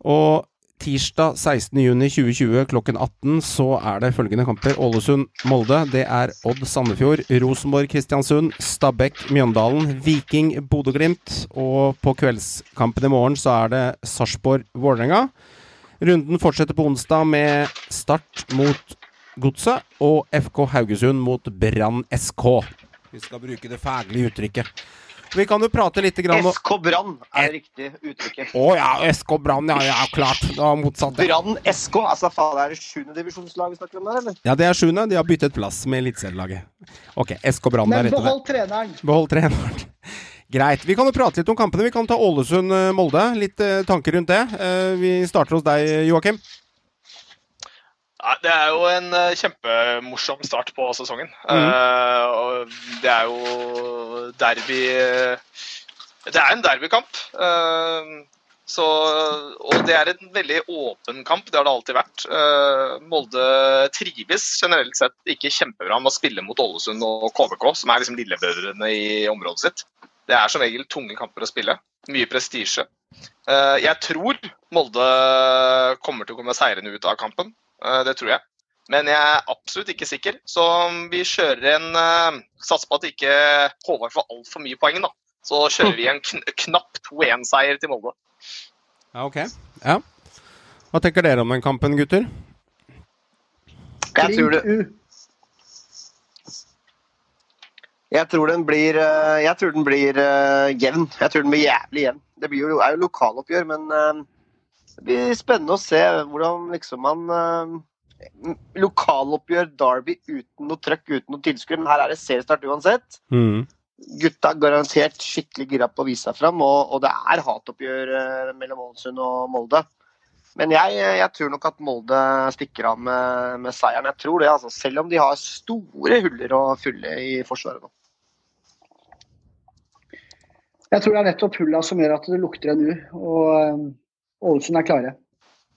Og tirsdag 16.6.2020 klokken 18 så er det følgende kamper. Ålesund-Molde. Det er Odd Sandefjord, Rosenborg-Kristiansund, Stabæk-Mjøndalen, Viking-Bodø-Glimt. Og på kveldskampen i morgen så er det Sarpsborg-Vålerenga. Runden fortsetter på onsdag med start mot Godset og FK Haugesund mot Brann SK. Vi skal bruke det faglige uttrykket. Vi kan jo prate litt grann om SK Brann er det riktige uttrykket. Å ja, SK Brann, ja, ja, klart. Det var motsatt. Brann SK, altså faen, er det sjuendedivisjonslag vi snakker om der, eller? Ja, det er sjuende. De har byttet plass med eliteserielaget. Ok, SK Brann er rett og slett. behold treneren. Behold treneren. Greit. Vi kan jo prate litt om kampene. Vi kan ta Ålesund-Molde. Litt eh, tanker rundt det. Eh, vi starter hos deg, Joakim. Det er jo en eh, kjempemorsom start på sesongen. Eh, det er jo derby Det er en derbykamp. eh, så, og det er en veldig åpen kamp, det har det alltid vært. Molde trives generelt sett ikke kjempebra med å spille mot Ålesund og KVK, som er liksom lillebrødrene i området sitt. Det er som regel tunge kamper å spille. Mye prestisje. Jeg tror Molde kommer til å komme seirende ut av kampen. Eh, Det tror jeg. Men jeg er absolutt ikke sikker. Så vi kjører en uh, Satser på at ikke Håvard får altfor mye poeng, da. Så kjører vi en kn knapp 2-1-seier til Molde. Ja, ok. Ja. Hva tenker dere om den kampen, gutter? Jeg tror, det, jeg tror den blir, eh, jeg tror den blir uh, jevn. Jeg tror den blir jævlig jevn. Det blir jo, er jo lokaloppgjør, men eh, det blir spennende å se hvordan liksom man eh, Lokaloppgjør Derby uten noe trøkk, uten noe tilskudd. Men her er det seriestart uansett. Mm. Gutta er garantert skikkelig gira på å vise seg fram, og, og det er hatoppgjør eh, mellom Ålesund og Molde. Men jeg, jeg tror nok at Molde stikker av med, med seieren. Jeg tror det, altså. Selv om de har store huller å fylle i forsvaret nå. Jeg tror det er nettopp hulla som gjør at det lukter en U, og um, Ålesund er klare.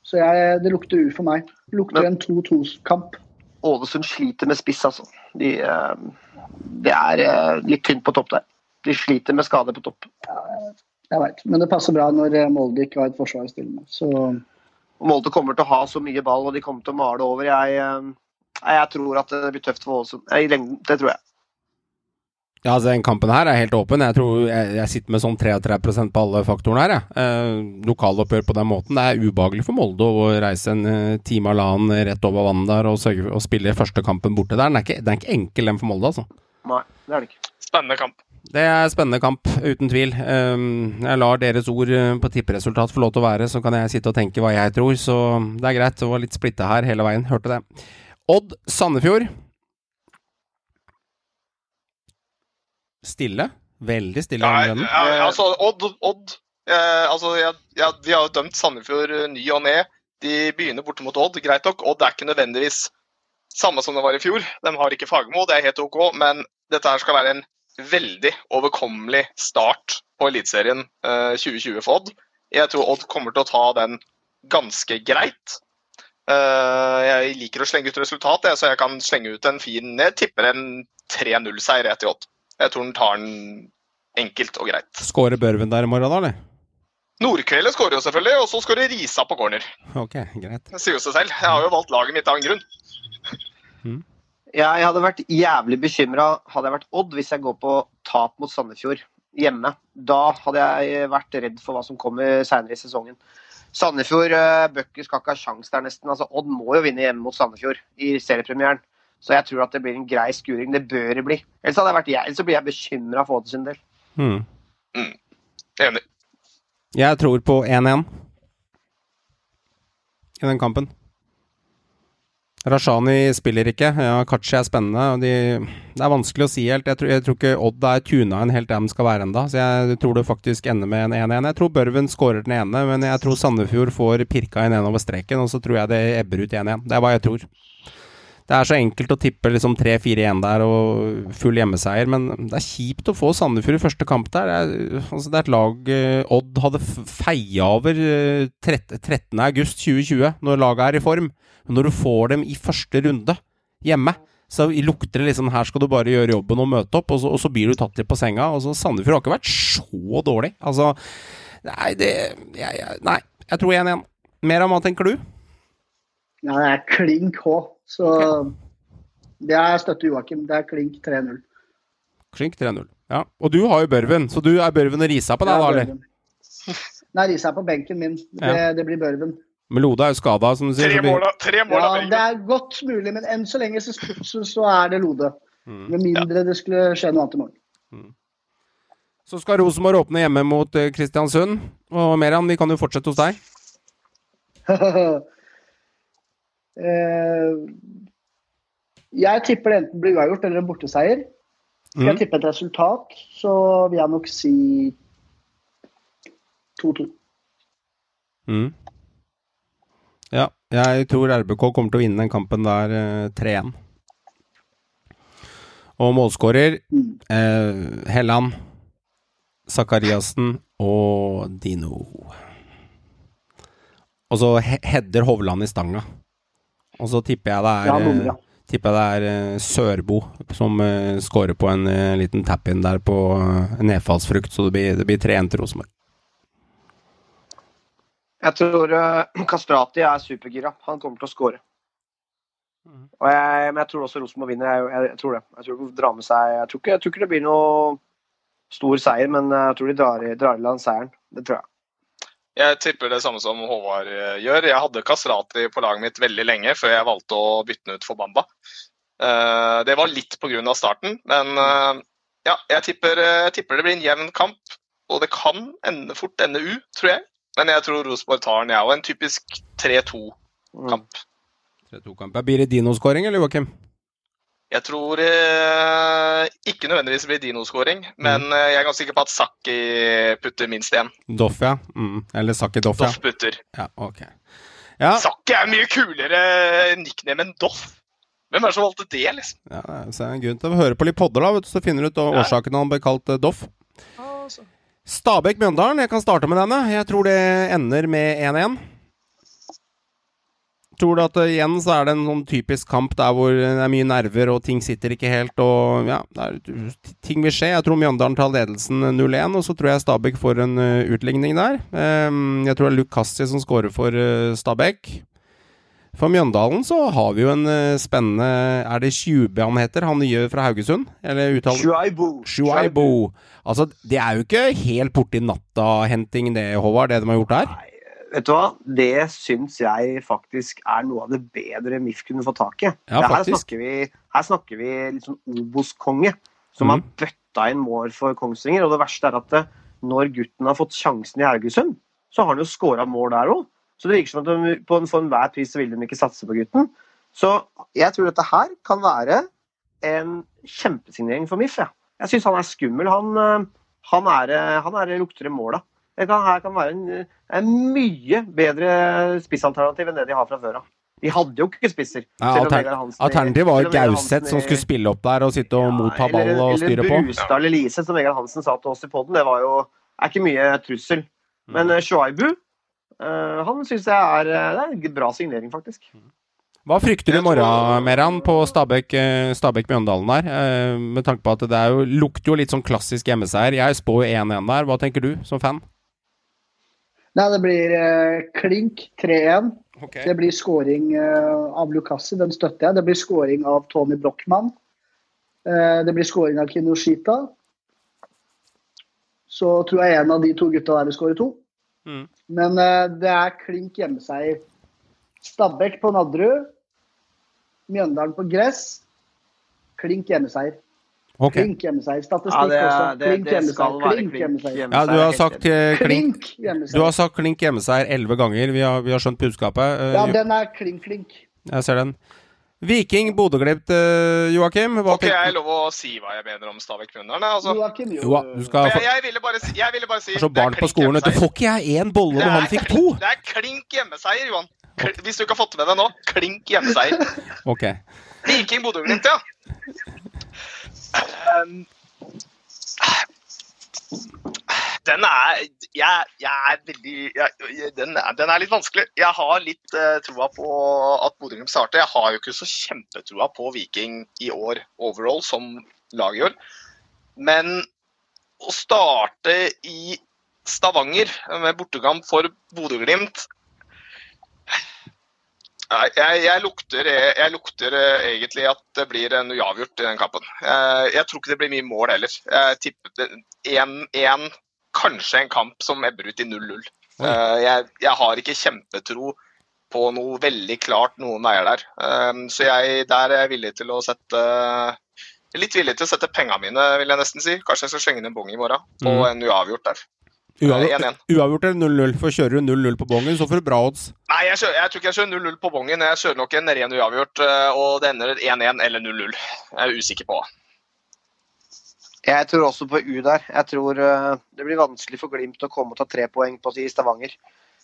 Så jeg, det lukter U for meg. Det lukter Men- en 2-2-kamp. Ålesund sliter med spiss, altså. De, eh, det er eh, litt tynt på topp der. De sliter med skade på topp. Jeg vet. Men det passer bra når eh, Molde ikke har et forsvar å stille med. Så Molde kommer til å ha så mye ball, og de kommer til å male over. Jeg, jeg tror at det blir tøft for Ålesund. I lengden, det tror jeg. Ja, altså Den kampen her er helt åpen. Jeg tror jeg, jeg sitter med sånn 33% på alle faktorene her. Jeg. Eh, lokaloppgjør på den måten. Det er ubehagelig for Molde å reise en eh, time og halvannen rett over vannet der og, sørge, og spille første kampen borte der. Den er ikke, den er ikke enkel, den for Molde, altså. Nei, det er det ikke. Spennende kamp. Det er spennende kamp, uten tvil. Eh, jeg lar deres ord uh, på tipperesultat få lov til å være, så kan jeg sitte og tenke hva jeg tror. Så det er greit. Det var litt splitta her hele veien. Hørte det. Odd Sandefjord. Stille. Veldig stille. Ja, ja, altså, Odd, Odd eh, altså, ja, ja, De har jo dømt Sandefjord eh, ny og ned. De begynner borte mot Odd, greit nok. Odd er ikke nødvendigvis samme som det var i fjor. De har ikke Fagermo, det er helt OK. Men dette her skal være en veldig overkommelig start på Eliteserien eh, 2020 for Odd. Jeg tror Odd kommer til å ta den ganske greit. Eh, jeg liker å slenge ut resultat, så jeg kan slenge ut en fin Jeg tipper en 3-0-seier etter Odd. Jeg tror den tar den enkelt og greit. Skårer Børven der i morgen, da, eller? Nordkveldet skårer jo selvfølgelig, og så skårer Risa på corner. Ok, greit. Det sier jo seg selv. Jeg har jo valgt laget mitt av en grunn. Jeg hadde vært jævlig bekymra hadde jeg vært Odd hvis jeg går på tap mot Sandefjord hjemme. Da hadde jeg vært redd for hva som kommer seinere i sesongen. Sandefjord uh, Bøcker skal ikke ha sjans der, nesten. Altså, Odd må jo vinne hjemme mot Sandefjord i seriepremieren. Så jeg tror at det blir en grei skuring. Det bør det bli. Ellers, hadde jeg vært jeg, ellers så blir jeg bekymra for Odd sin del. Hmm. Enig. Jeg tror på 1-1 i den kampen. Rashani spiller ikke. Ja, Kachi er spennende. Og de, det er vanskelig å si helt. Jeg tror, jeg tror ikke Odd er tuna inn helt der de skal være enda Så jeg tror det faktisk ender med en 1-1. Jeg tror Børven skårer den ene, men jeg tror Sandefjord får pirka inn en over streken, og så tror jeg det ebber ut 1-1. Det er hva jeg tror. Det er så enkelt å tippe liksom 3-4-1 der og full hjemmeseier, men det er kjipt å få Sandefjord i første kamp der. Det er, altså det er et lag eh, Odd hadde feia over eh, 13. 13. august 2020, når laget er i form. Men når du får dem i første runde hjemme, så lukter det liksom Her skal du bare gjøre jobben og møte opp, og så, og så blir du tatt litt på senga. Og så Sandefjord har ikke vært så dårlig. Altså Nei, det jeg, jeg, Nei, jeg tror 1-1. Mer om hva tenker du? ja, det er klink H. Så det er støtte Joakim. Det er klink 3-0. Klink 3-0. Ja. Og du har jo Børven, så du er Børven og Risa på deg, da, eller? Nei, Risa er på benken min. Det, Ja. det blir Børven. Men Lode er jo skada, som du sier. Tre mål, tre mål Ja, det er godt mulig, men enn så lenge så, så, så er det Lode. Mm. Med mindre det skulle skje noe annet i morgen. Så skal Rosenborg åpne hjemme mot eh, Kristiansund. Og Meran, vi kan jo fortsette hos deg. Eh, jeg tipper det enten blir uavgjort eller en borteseier. Mm. jeg tipper et resultat, så vil jeg nok si 2-2. Mm. Ja, jeg tror RBK kommer til å vinne den kampen der eh, 3-1. Og målskårer Mm. eh, Helland, Sakariassen og Dino. Og så he header Hovland i stanga. Og så tipper jeg det er Ja, nummer, ja. Tipper jeg det er eh, Sørbo som uh, scorer på en eh, liten tap-in der på uh, nedfallsfrukt, så det blir, det blir 3-1 til Rosenborg. Jeg tror uh, Kastrati er supergira. Han kommer til å skåre. Mhm. Og jeg, men jeg tror også Rosenborg vinner. Jeg, jeg, jeg tror det. Jeg tror, de drar med seg, jeg, tror ikke, jeg tror ikke det blir noe stor seier, men jeg tror de drar, i- drar i land seieren. Det tror jeg. Jeg tipper det samme som Håvard eh, gjør. Jeg hadde Kastrati på laget mitt veldig lenge før jeg valgte å bytte den ut for Bamba. Eh, Det var litt pga. starten, men eh, ja, jeg tipper, jeg tipper det blir en jevn kamp. Og det kan ende, fort ende U, tror jeg. Men jeg tror Rosenborg tar den, jeg òg. En typisk 3-2-kamp. Mm. 3-2-kamp. Blir det Dino-skåring, eller Joakim? Jeg tror eh, ikke nødvendigvis det blir dinoskåring, men eh, jeg er ganske sikker på at Sakki putter minst én. Doff, ja. Mm. Eller Sakki Doff, ja. Doff putter. ja. Ok. Ja, Sakki er mye kulere nickname enn Doff. Hvem er det som valgte det, liksom? ja så er det en grunn til å høre på litt podder, da, vet du, så finner du ut årsaken han ble kalt eh, Doff. Stabæk-Mjøndalen, jeg kan starte med denne. Jeg tror det ender med 1-1. Tror du at uh, igjen så er det en sånn typisk kamp der hvor det er mye nerver og ting sitter ikke helt og ja, det er, ting vil skje. Jeg tror Mjøndalen tar ledelsen 0-1, og så tror jeg Stabæk får en uh, utligning der. Um, jeg tror det er Luke Kassi som scorer for uh, Stabæk. For Mjøndalen så har vi jo en spennende Er det Tjube han heter, han nye fra Haugesund? Eller uttaler Shuaibu. Shuaibo. Altså, det er jo ikke helt borti natta-henting det, Håvard, det de har gjort der? Nei, vet du hva? Det syns jeg faktisk er noe av det bedre MIF kunne få tak i. Ja, her, snakker vi, her snakker vi sånn Obos-konge, som Mhm. har bøtta inn mål for Kongsvinger. Og det verste er at det, når gutten har fått sjansen i Haugesund, så har han jo scora mål der òg. Så det virker som at de, på en, for enhver pris så vil de ikke satse på gutten. Så jeg tror dette her kan være en kjempesignering for MIF. Ja. Jeg syns han er skummel. Han, eh, han, er, eh, han er, lukter i måla. Det kan, her kan være en, eh, en mye bedre spissalternativ enn det de har fra før av. De hadde jo ikke spisser. Ja, alter- Alternativet var jo Gauseth som skulle spille opp der og sitte og motta ball eller, og styre på. Eller Brustad eller Lise, som Vegard Hansen sa til oss i poden. Det var jo er ikke mye trussel. Men uh, Shoaibu, eh, han syns jeg er, eh, det er en bra signering, faktisk. Hva frykter du i morgen, Meran, på Stabæk, eh, Stabæk-Mjøndalen der? Eh, Med tanke på at det er jo, lukter jo litt sånn klassisk hjemmeseier. Jeg spår 1-1 der. Hva tenker du som fan? Nei, det blir eh, klink 3-1. Okay. Det blir scoring eh, av Lucassi, den støtter jeg. Det blir scoring av Tony Brochmann. Eh, det blir scoring av Kinoshita. Så tror jeg en av de to gutta der vil skåre to. Mm. Men eh, det er klink hjemmeseier. Stabæk på Nadderud. Mjøndalen på gress. Klink hjemmeseier. Ok. Klink hjemmeseier. Statistikk Ja, det, også. Klink det skal hjemmeseier. være Klink klink hjemmeseier. Ja, du har sagt eh, klink Klink Du har sagt klink hjemmeseier elleve ganger. Vi har, vi har skjønt budskapet. Eh, Ja, Jo- den er klink-klink. Jeg ser den. Viking Bodø-Glimt, eh, Joakim. Hva ikke jeg lov å si hva jeg mener om Stabæk-Mjøndalen? Altså. Joakim, jo. Jo, du skal få Jeg, jeg, ville bare si, jeg ville bare si altså, det barn på skolen. du. Får ikke jeg én bolle Det når han fikk to? klink- Det er klink hjemmeseier, Johan. Kl- Hvis du ikke har fått med deg nå, klink hjemmeseier. okay. Viking Bodø-Glimt, ja. Um, Den er Jeg, jeg er veldig jeg, den, er, den er litt vanskelig. Jeg har litt uh, troa på at Bodø-Glimt starter. Jeg har jo ikke så kjempetroa på Viking i år overall som laget gjør. Men å starte i Stavanger med bortekamp for Bodø-Glimt jeg, jeg, lukter, jeg lukter eh, egentlig at det blir en uavgjort i den kampen. Jeg, jeg tror ikke det blir mye mål heller. Jeg tipper 1-1, kanskje en kamp som ebber ut i 0-0. Oi. Eh, Jeg, jeg har ikke kjempetro på noe veldig klart noen veier der. Eh, Så jeg, der er jeg villig til å sette Litt villig til å sette pengene mine, vil jeg nesten si. Kanskje jeg skal slenge inn en bong i morgen på Mm. en uavgjort der. Uavgjort, uavgjort eller 0-0? For kjører du 0-0 på bongen, så får du bra odds. Nei, jeg, kjører, jeg tror ikke jeg kjører 0-0 på bongen. Jeg kjører nok en ren uavgjort, eh, og det ender 1-1 eller 0-0. Jeg er usikker på. Jeg tror også på U der. Jeg tror eh, det blir vanskelig for Glimt å komme og ta tre poeng på i Stavanger.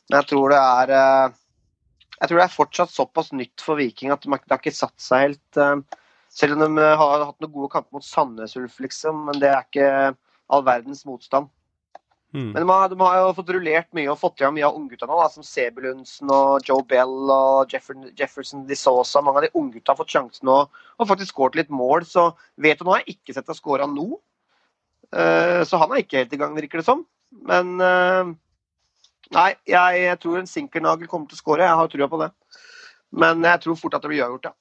Men jeg tror det er eh, Jeg tror det er fortsatt såpass nytt for Viking at det har ikke satt seg helt. Selv om de har hatt noen gode kamper mot Sandnes Ulf, liksom. Men det er ikke all verdens motstand. Mm. Men de har, de har jo fått rullert mye og fått igjen mye av unggutta nå, da, som Sebulundsen og Joe Bell og Jeffer, Jefferson de Sosa. Mange av de unggutta har fått sjansen nå og faktisk skåret litt mål. Så vet du nå har jeg ikke sett deg skåra nå. Uh, så han er ikke helt i gang, virker det som. Men uh, Nei, jeg, jeg tror en Sinkernagel kommer til å skåre. Jeg har trua på det. Men jeg tror fort at det blir uavgjort, ja.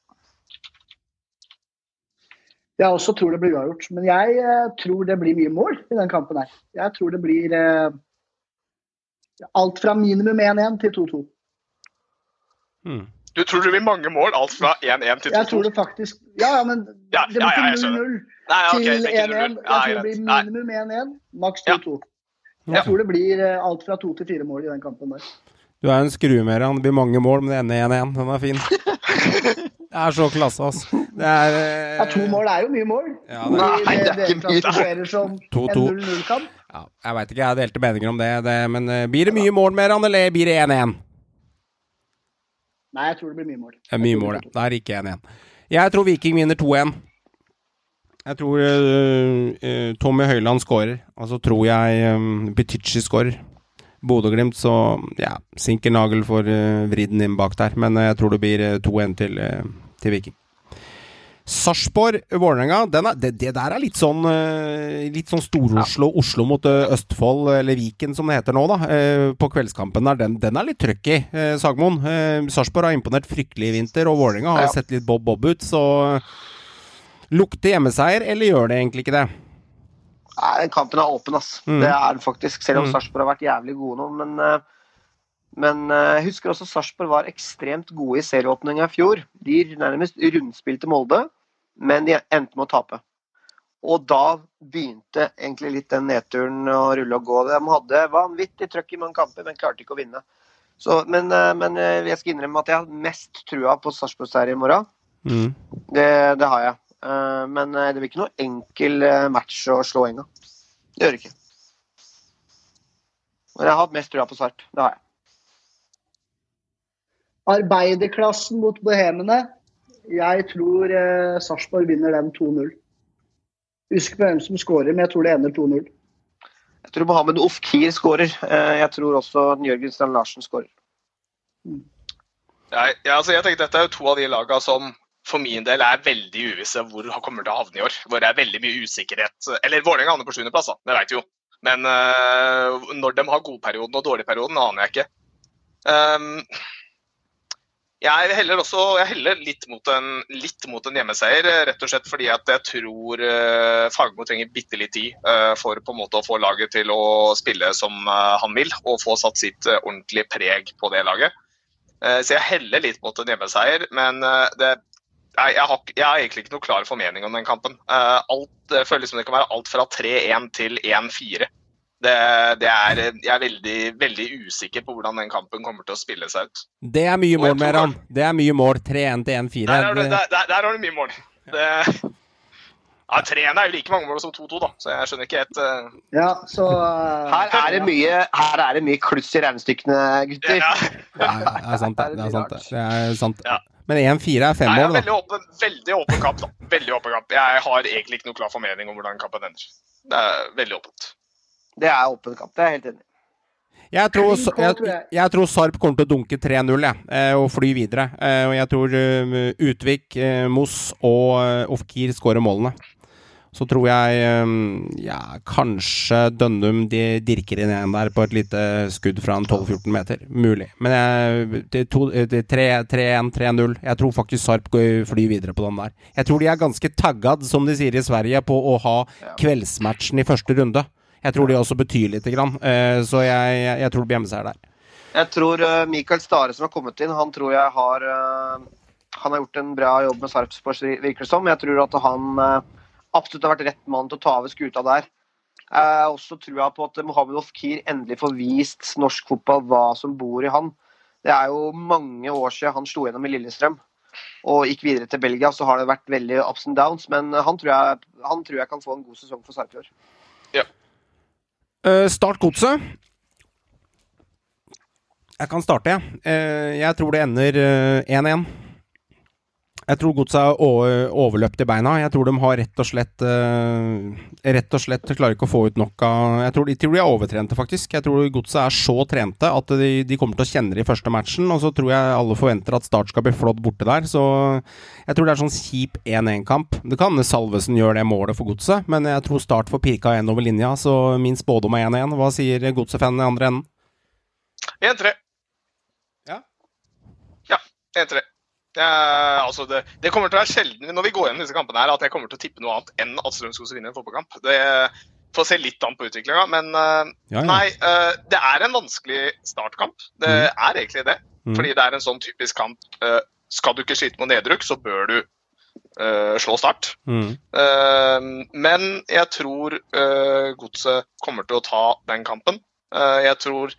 Jeg også tror det blir uavgjort. Men jeg eh, tror det blir mye mål i den kampen her. Jeg tror det blir eh, alt fra minimum 1-1 til 2-2. Mm. Du tror det blir mange mål, alt fra 1-1 til 2-2? Jeg tror det faktisk Ja, ja, men Ja, det blir ja, ja, ikke 0-0 til det er ikke 1-1. 0-0. Jeg tror det blir minimum 1-1, maks 2-2. Ja. Jeg tror det blir eh, alt fra to til fire mål i den kampen der. Du er en skruemer, Det blir mange mål, men det ender 1-1. Den er fin. Det er så klasse, altså. Det er eh, Ja, to mål er jo mye mål. Ja, det er- Nei, det er ikke mye. som to, 2-2. 0-0-kamp. Ja, jeg veit ikke, jeg delte meninger om det, det men uh, blir det mye mål mer, eller blir det 1-1? Nei, jeg tror det blir mye mål. Det er mye mål, ja. Da er det ikke 1-1. Jeg tror Viking vinner 2-1. Jeg tror uh, uh, Tommy Høiland skårer, og så tror jeg um, Betichi skårer. Bodø-Glimt, så ja, Sinkernagel for uh, vridden inn bak der, men eh, jeg tror det blir eh, 2-1 til, eh, til Viking. Sarpsborg-Vålerenga, er- det, det der er litt sånn eh, Litt sånn Stor-Oslo, Oslo mot eh, Østfold, eller Viken som det heter nå, da. eh, På kveldskampen der. Den, den er litt trøkk i, eh, Sagmoen. Eh, Sarpsborg har imponert fryktelig i vinter, og Vålerenga har Ja. sett litt bob-bob ut, så Lukter hjemmeseier, eller gjør det egentlig ikke det? Nei, den kampen er åpen, ass. Mm. Det er den faktisk. Selv om Mm. Sarpsborg har vært jævlig gode nå. Men, eh, men eh, jeg husker også Sarpsborg var ekstremt gode i serieåpninga i fjor. De nærmest rundspilte Molde, men de endte med å tape. Og da begynte egentlig litt den nedturen å rulle og gå. De hadde vanvittig trøkk i mange kamper, men klarte ikke å vinne. Så, men, eh, men jeg skal innrømme at jeg har mest trua på Sarpsborg-serien i morgen. Mm. Det, det har jeg. Eh, Men eh, det blir ikke noe enkel eh, match å slå Enga. Det gjør det ikke. Men jeg har hatt mest trua på svart. Det har jeg. Arbeiderklassen mot bohemene. Jeg tror eh, Sarpsborg vinner den 2-0. Husk på hvem som skårer, men jeg tror det ender 2-0. Jeg tror Mohammed Ofkir skårer. Eh, Jeg tror også Jørgen Strand Larsen skårer. Jeg, ja, altså jeg tenker Dette er jo to av de lagene som for min del er veldig uvisse hvor han kommer til å havne i år. Hvor det er veldig mye usikkerhet. Eller Vålerenga havner på sjuendeplass, da. Det vet vi jo. Men uh, når de har godperioden og dårligperioden, aner jeg ikke. Um, jeg heller også jeg heller litt mot, en, litt mot en hjemmeseier, rett og slett fordi at jeg tror uh, Fagermo trenger bitte litt tid uh, for på en måte å få laget til å spille som uh, han vil, og få satt sitt ordentlige preg på det laget. Så jeg heller litt mot en hjemmeseier, men det, nei, jeg, har, jeg har egentlig ikke noe klar formening om den kampen. Eh, alt, det føles som det kan være alt fra 3-1 til 1-4. Det, det er, jeg er veldig, veldig usikker på hvordan den kampen kommer til å spille seg ut. Det er mye mål, Meran. Det er mye mål. 3-1 til 1-4. Der, er det- Det- der, der, der har du mye mål. Det, ja, 3-1 er jo like mange mål som 2-2, da, så jeg skjønner ikke helt uh... Ja, så uh... Her er det mye, her er det mye kluss i regnestykkene, gutter. ja. Ja, det er sant, det. Det er sant, det. det, er sant. Ja. Men 1-4 er fem mål, da. veldig åpen, veldig åpen kamp. da. Veldig åpen kamp. Jeg har egentlig ikke noe klar formening om hvordan kampen ender. Det er veldig åpent. Det er åpen kamp. Det er jeg helt enig i. Jeg tror, jeg, jeg. tror Sarp kommer til å dunke 3-0 eh, og fly videre. Eh, Og jeg tror eh, Utvik, Moss og Ofkir skårer målene. Så tror jeg eh, ja, kanskje Dønnum de dirker inn en der på et lite skudd fra en 12-14 meter. Mulig. Men jeg, det er to- det er 3 3-1, 3-0. Jeg tror faktisk Sarp går- flyr videre på den der. Jeg tror de er ganske taggad, som de sier i Sverige, på å ha kveldsmatchen i første runde. Jeg tror de også betyr lite grann. Eh, Så jeg, jeg, jeg tror det blir hjemmeseier der. Jeg tror eh, Mikael Stare som har kommet inn, han tror jeg har eh, Han har gjort en bra jobb med Sarpsborg, virker det som. Jeg tror at han absolutt har vært rett mann til å ta over skuta der. Jeg også trua på at Mohammed Ofkir endelig får vist norsk fotball hva som bor i han. Det er jo mange år siden han slo gjennom i Lillestrøm og gikk videre til Belgia. Så har det vært veldig ups and downs, men han tror jeg, han tror jeg kan få en god sesong for Sarpsborg. Ja. Eh, Start godset. Jeg kan starte, jeg. Uh, jeg tror det ender eh, 1-1. Jeg tror godset er overløpt i beina. Jeg tror de har rett og slett eh, Rett og slett klarer ikke å få ut nok av Jeg tror de, tror de er overtrente, faktisk. Jeg tror godset er så trente at de, de kommer til å kjenne det i første matchen. Og så tror jeg alle forventer at Start skal bli flådd borte der. Så jeg tror det er sånn kjip 1-1-kamp. Det kan Salvesen gjøre det målet for godset, men jeg tror Start får pirka en over linja, så min spådom er 1-1. Hva sier godset-fanen i andre enden? 1-3. Ja. Ja, 1-3. Ja, altså det, det kommer til å være sjelden når vi går gjennom disse kampene her, at jeg kommer til å tippe noe annet enn at Strømskog vinner en fotballkamp. Det får se litt an på utviklinga, men eh, Ja, ja. nei. eh, det er en vanskelig startkamp. Det er egentlig det. Mm. Fordi det er en sånn typisk kamp. eh, skal du ikke slite med nedrykk, så bør du eh, slå Start. Mm. Men jeg tror eh, Godset kommer til å ta den kampen. Eh, jeg tror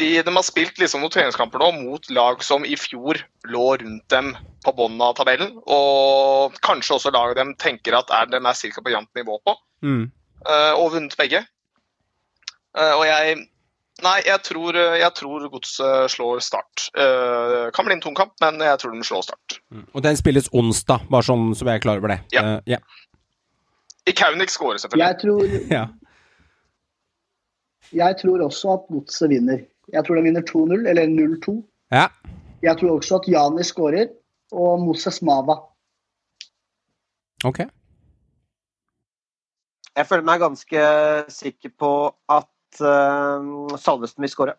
de, de har spilt liksom noen treningskamper nå mot lag som i fjor lå rundt dem på bunnen av tabellen. Og kanskje også laget dem tenker at er, de er ca. på jevnt nivå på. Mm. uh, og vunnet begge. Uh, og jeg Nei, jeg tror, jeg tror Godset slår Start. Uh, kan bli en tung kamp, men jeg tror de slår Start. Mm. Og den spilles onsdag, bare sånn så jeg er klar over det. Ja. Uh, yeah. I Kaunik skårer, selvfølgelig. Jeg tror, ja. jeg tror også at Godset vinner. Jeg tror de vinner 2-0, eller 0-2. ja. Jeg tror også at Jani skårer, og Moses Mava. Ok. Jeg føler meg ganske sikker på at uh, Salvesen vil skåre.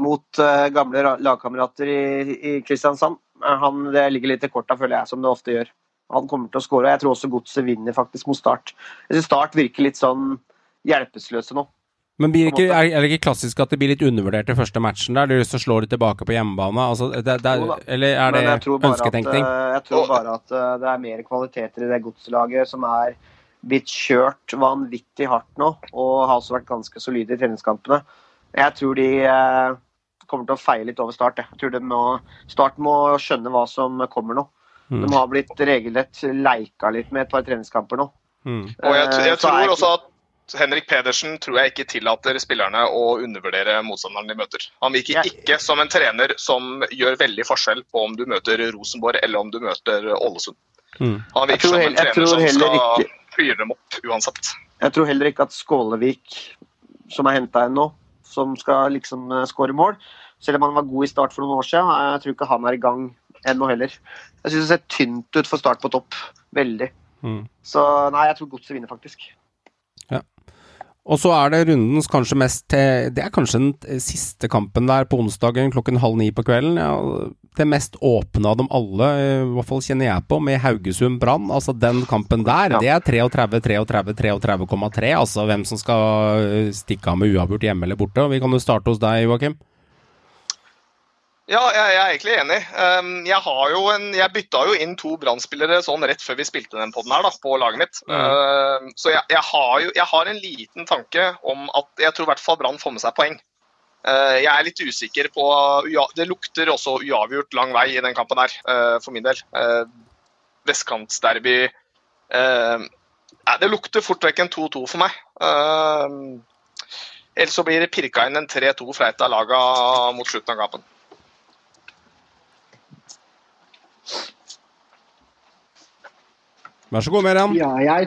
Mot uh, gamle ra- lagkamerater i, i Kristiansand. Eh, Han, det ligger litt i korta, føler jeg, som det ofte gjør. Han kommer til å skåre. Jeg tror også Godset vinner faktisk mot Start. Jeg synes Start virker litt sånn hjelpeløse nå. Men blir ikke, er, det ikke klassisk at det blir litt undervurdert i første matchen der? De så slår de tilbake på hjemmebane? Altså, det, det, eller er det Men jeg tror bare at, ønsketenkning? eh, jeg tror bare at eh, det er mer kvaliteter i det godslaget som er blitt kjørt vanvittig hardt nå, og har også vært ganske solide i treningskampene. Jeg tror de eh, kommer til å feie litt over Start. jeg. Tror de må, Start må skjønne hva som kommer nå. Mm. De har blitt regelrett leika litt med et par treningskamper nå. Mm. Og jeg, Eh, jeg tror også at Henrik Pedersen tror jeg ikke tillater spillerne å undervurdere motstanderen de møter. Han virker ikke som en trener som gjør veldig forskjell på om du møter Rosenborg eller om du møter Ålesund. Mm. Han virker som en trener som skal fyre dem opp uansett. Jeg tror heller ikke at Skålevik, som er henta inn nå, som skal liksom eh, skåre mål Selv om han var god i start for noen år siden, eh, jeg tror ikke han er i gang ennå heller. Jeg syns det ser tynt ut for Start på topp. Veldig. Mm. Så nei, jeg tror Godset vinner, faktisk. Og så er det rundens kanskje mest til Det er kanskje den eh, siste kampen der på onsdagen klokken halv ni på kvelden. Ja, det mest åpne av dem alle, eh, i hvert fall kjenner jeg på, med Haugesund Brann. Altså den kampen der, det er 33, 33, 33,3. Altså hvem som skal eh, stikke av med uavgjort hjemme eller borte. Og vi kan jo starte hos deg, Joakim. Ja, jeg, jeg er egentlig enig. Um, jeg, har jo en, jeg bytta jo inn to Brann-spillere sånn rett før vi spilte den podden her da, på laget mitt. Um, så jeg, jeg, har jo, jeg har en liten tanke om at jeg tror i hvert fall Brann får med seg poeng. Uh, jeg er litt usikker på Det lukter også uavgjort lang vei i den kampen her, uh, for min del. Vestkantsderby Det lukter fort vekk en 2-2 for meg. Ellers så blir det pirka inn en 3-2 fra et av laga mot slutten av kampen. Vær så god, Merian. Ja, jeg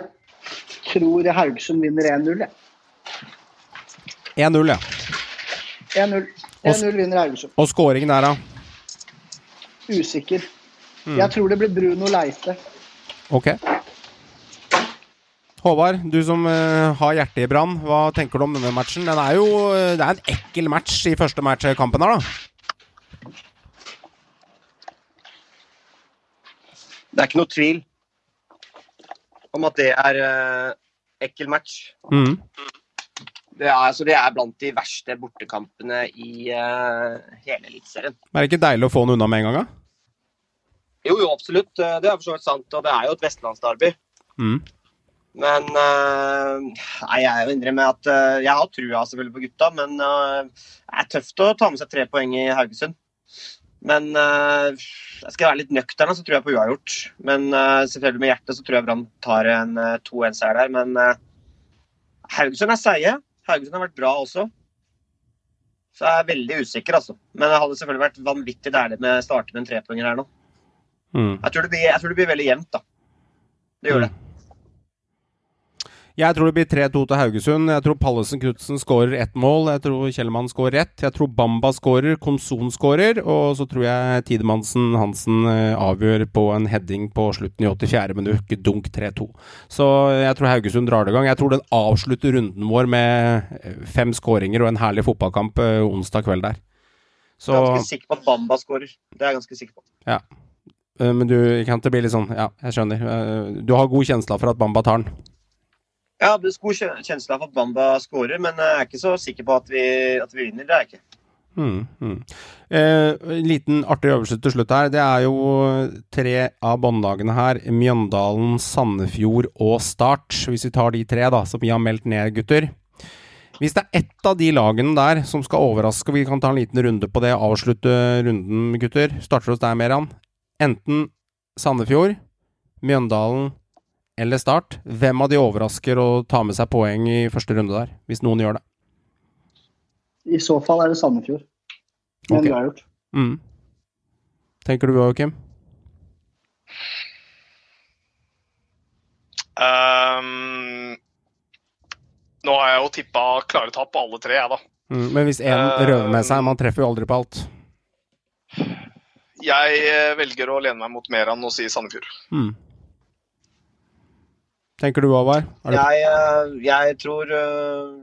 tror Haugesund vinner 1-0. jeg. 1-0, ja. 1-0. 1-0 vinner Haugesund. Og skåringen der, da? Usikker. Mm. Jeg tror det blir Bruno Leite. Ok. Håvard, du som uh, har hjertet i brann, hva tenker du om denne matchen? Den er jo eh, Det er en ekkel match i første matchkampen her, da. Det er ikke noe tvil om at det er uh, ekkel match. Mm. Det er, altså, det er blant de verste bortekampene i uh, hele Eliteserien. Er det ikke deilig å få den unna med en gang, da? Jo, jo, absolutt. Eh, Det er for så vidt sant. Og det er jo et vestlandsderby. Mm. Men uh, nei, jeg indre med at uh, jeg har trua selvfølgelig på gutta, men uh, det er tøft å ta med seg tre poeng i Haugesund. Men uh, jeg skal være litt nøktern, så tror jeg på uavgjort. Men uh, selvfølgelig med hjertet så tror jeg Brann tar en uh, 2-1-seier der. Men uh, Haugesund er seige. Haugesund har vært bra også. Så jeg er veldig usikker, altså. Men det hadde selvfølgelig vært vanvittig deilig med å starte med en trepoenger her nå. Mm. Jeg tror, det blir, jeg tror det blir veldig jevnt, da. Det gjør det. Jeg tror det blir 3-2 til Haugesund. Jeg tror Pallesen Knutsen skårer ett mål. Jeg tror Kjellemann skårer ett. Jeg tror Bamba skårer, Konson skårer. Og så tror jeg Tidemansen Hansen eh, avgjør på en heading på slutten i 84. minutt. Dunk 3-2. Så jeg tror Haugesund drar det i gang. Jeg tror den avslutter runden vår med eh, fem skåringer og en herlig fotballkamp eh, onsdag kveld der. Så Ganske sikker på at Bamba skårer. Det er jeg ganske sikker på. Ja. Men du kan ikke bli litt sånn Ja, jeg skjønner. Du har god kjensle for at Bamba tar den. Ja, det er god kjen- kjensle av at Bamba skårer, men jeg er ikke så sikker på at vi, at vi vinner. Det er jeg ikke. Mm, mm. Eh, en liten artig øvelse til slutt her. Det er jo tre av båndlagene her. Mjøndalen, Sandefjord og Start. Hvis vi tar de tre da, som vi har meldt ned, gutter. Hvis det er ett av de lagene der som skal overraske, vi kan ta en liten runde på det, avslutte runden, gutter. Starter hos deg, Meran. Enten Sandefjord, Mjøndalen eller Start. Hvem av de overrasker å ta med seg poeng i første runde der, hvis noen gjør det? I så fall er det Sandefjord. Men okay. du har gjort. Mm. Tenker du òg, Kim? Um, nå har jeg jo tippa klare tap på alle tre, jeg, da. Mm. Men hvis én Eh, røver med seg Man treffer jo aldri på alt. Jeg eh, velger å lene meg mot Meran og si Sandefjord. Mm. Tenker du, Håvard? Jeg, eh, jeg tror eh,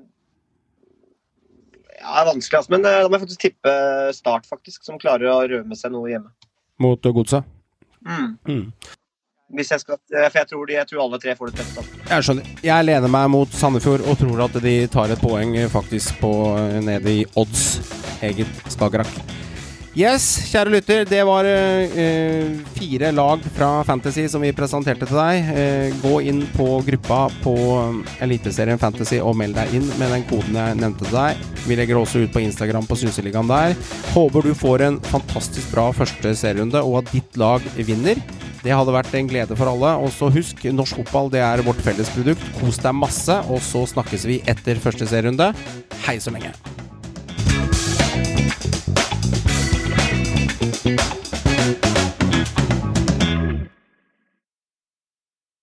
Ja, det vanskelig, altså. Men eh, da må jeg faktisk tippe Start, faktisk. Som klarer å rømme seg noe hjemme. Mot Godset? Mm. Mm. Hvis jeg skal, for jeg tror, de, jeg tror alle tre får det tøft. Altså. Jeg skjønner. Jeg lener meg mot Sandefjord og tror at de tar et poeng faktisk på nede i odds. Eget Skagerrak. Yes, kjære lytter. Det var eh, fire lag fra Fantasy som vi presenterte til deg. Uh, gå inn på gruppa på Eliteserien Fantasy og meld deg inn med den koden jeg nevnte til deg. Vi legger også ut på Instagram på Synseligaen der. Håper du får en fantastisk bra første serierunde, og at ditt lag vinner. Det hadde vært en glede for alle. Og så husk, norsk fotball det er vårt felles produkt. Kos deg masse, og så snakkes vi etter første serierunde. Hei så lenge. Thank you.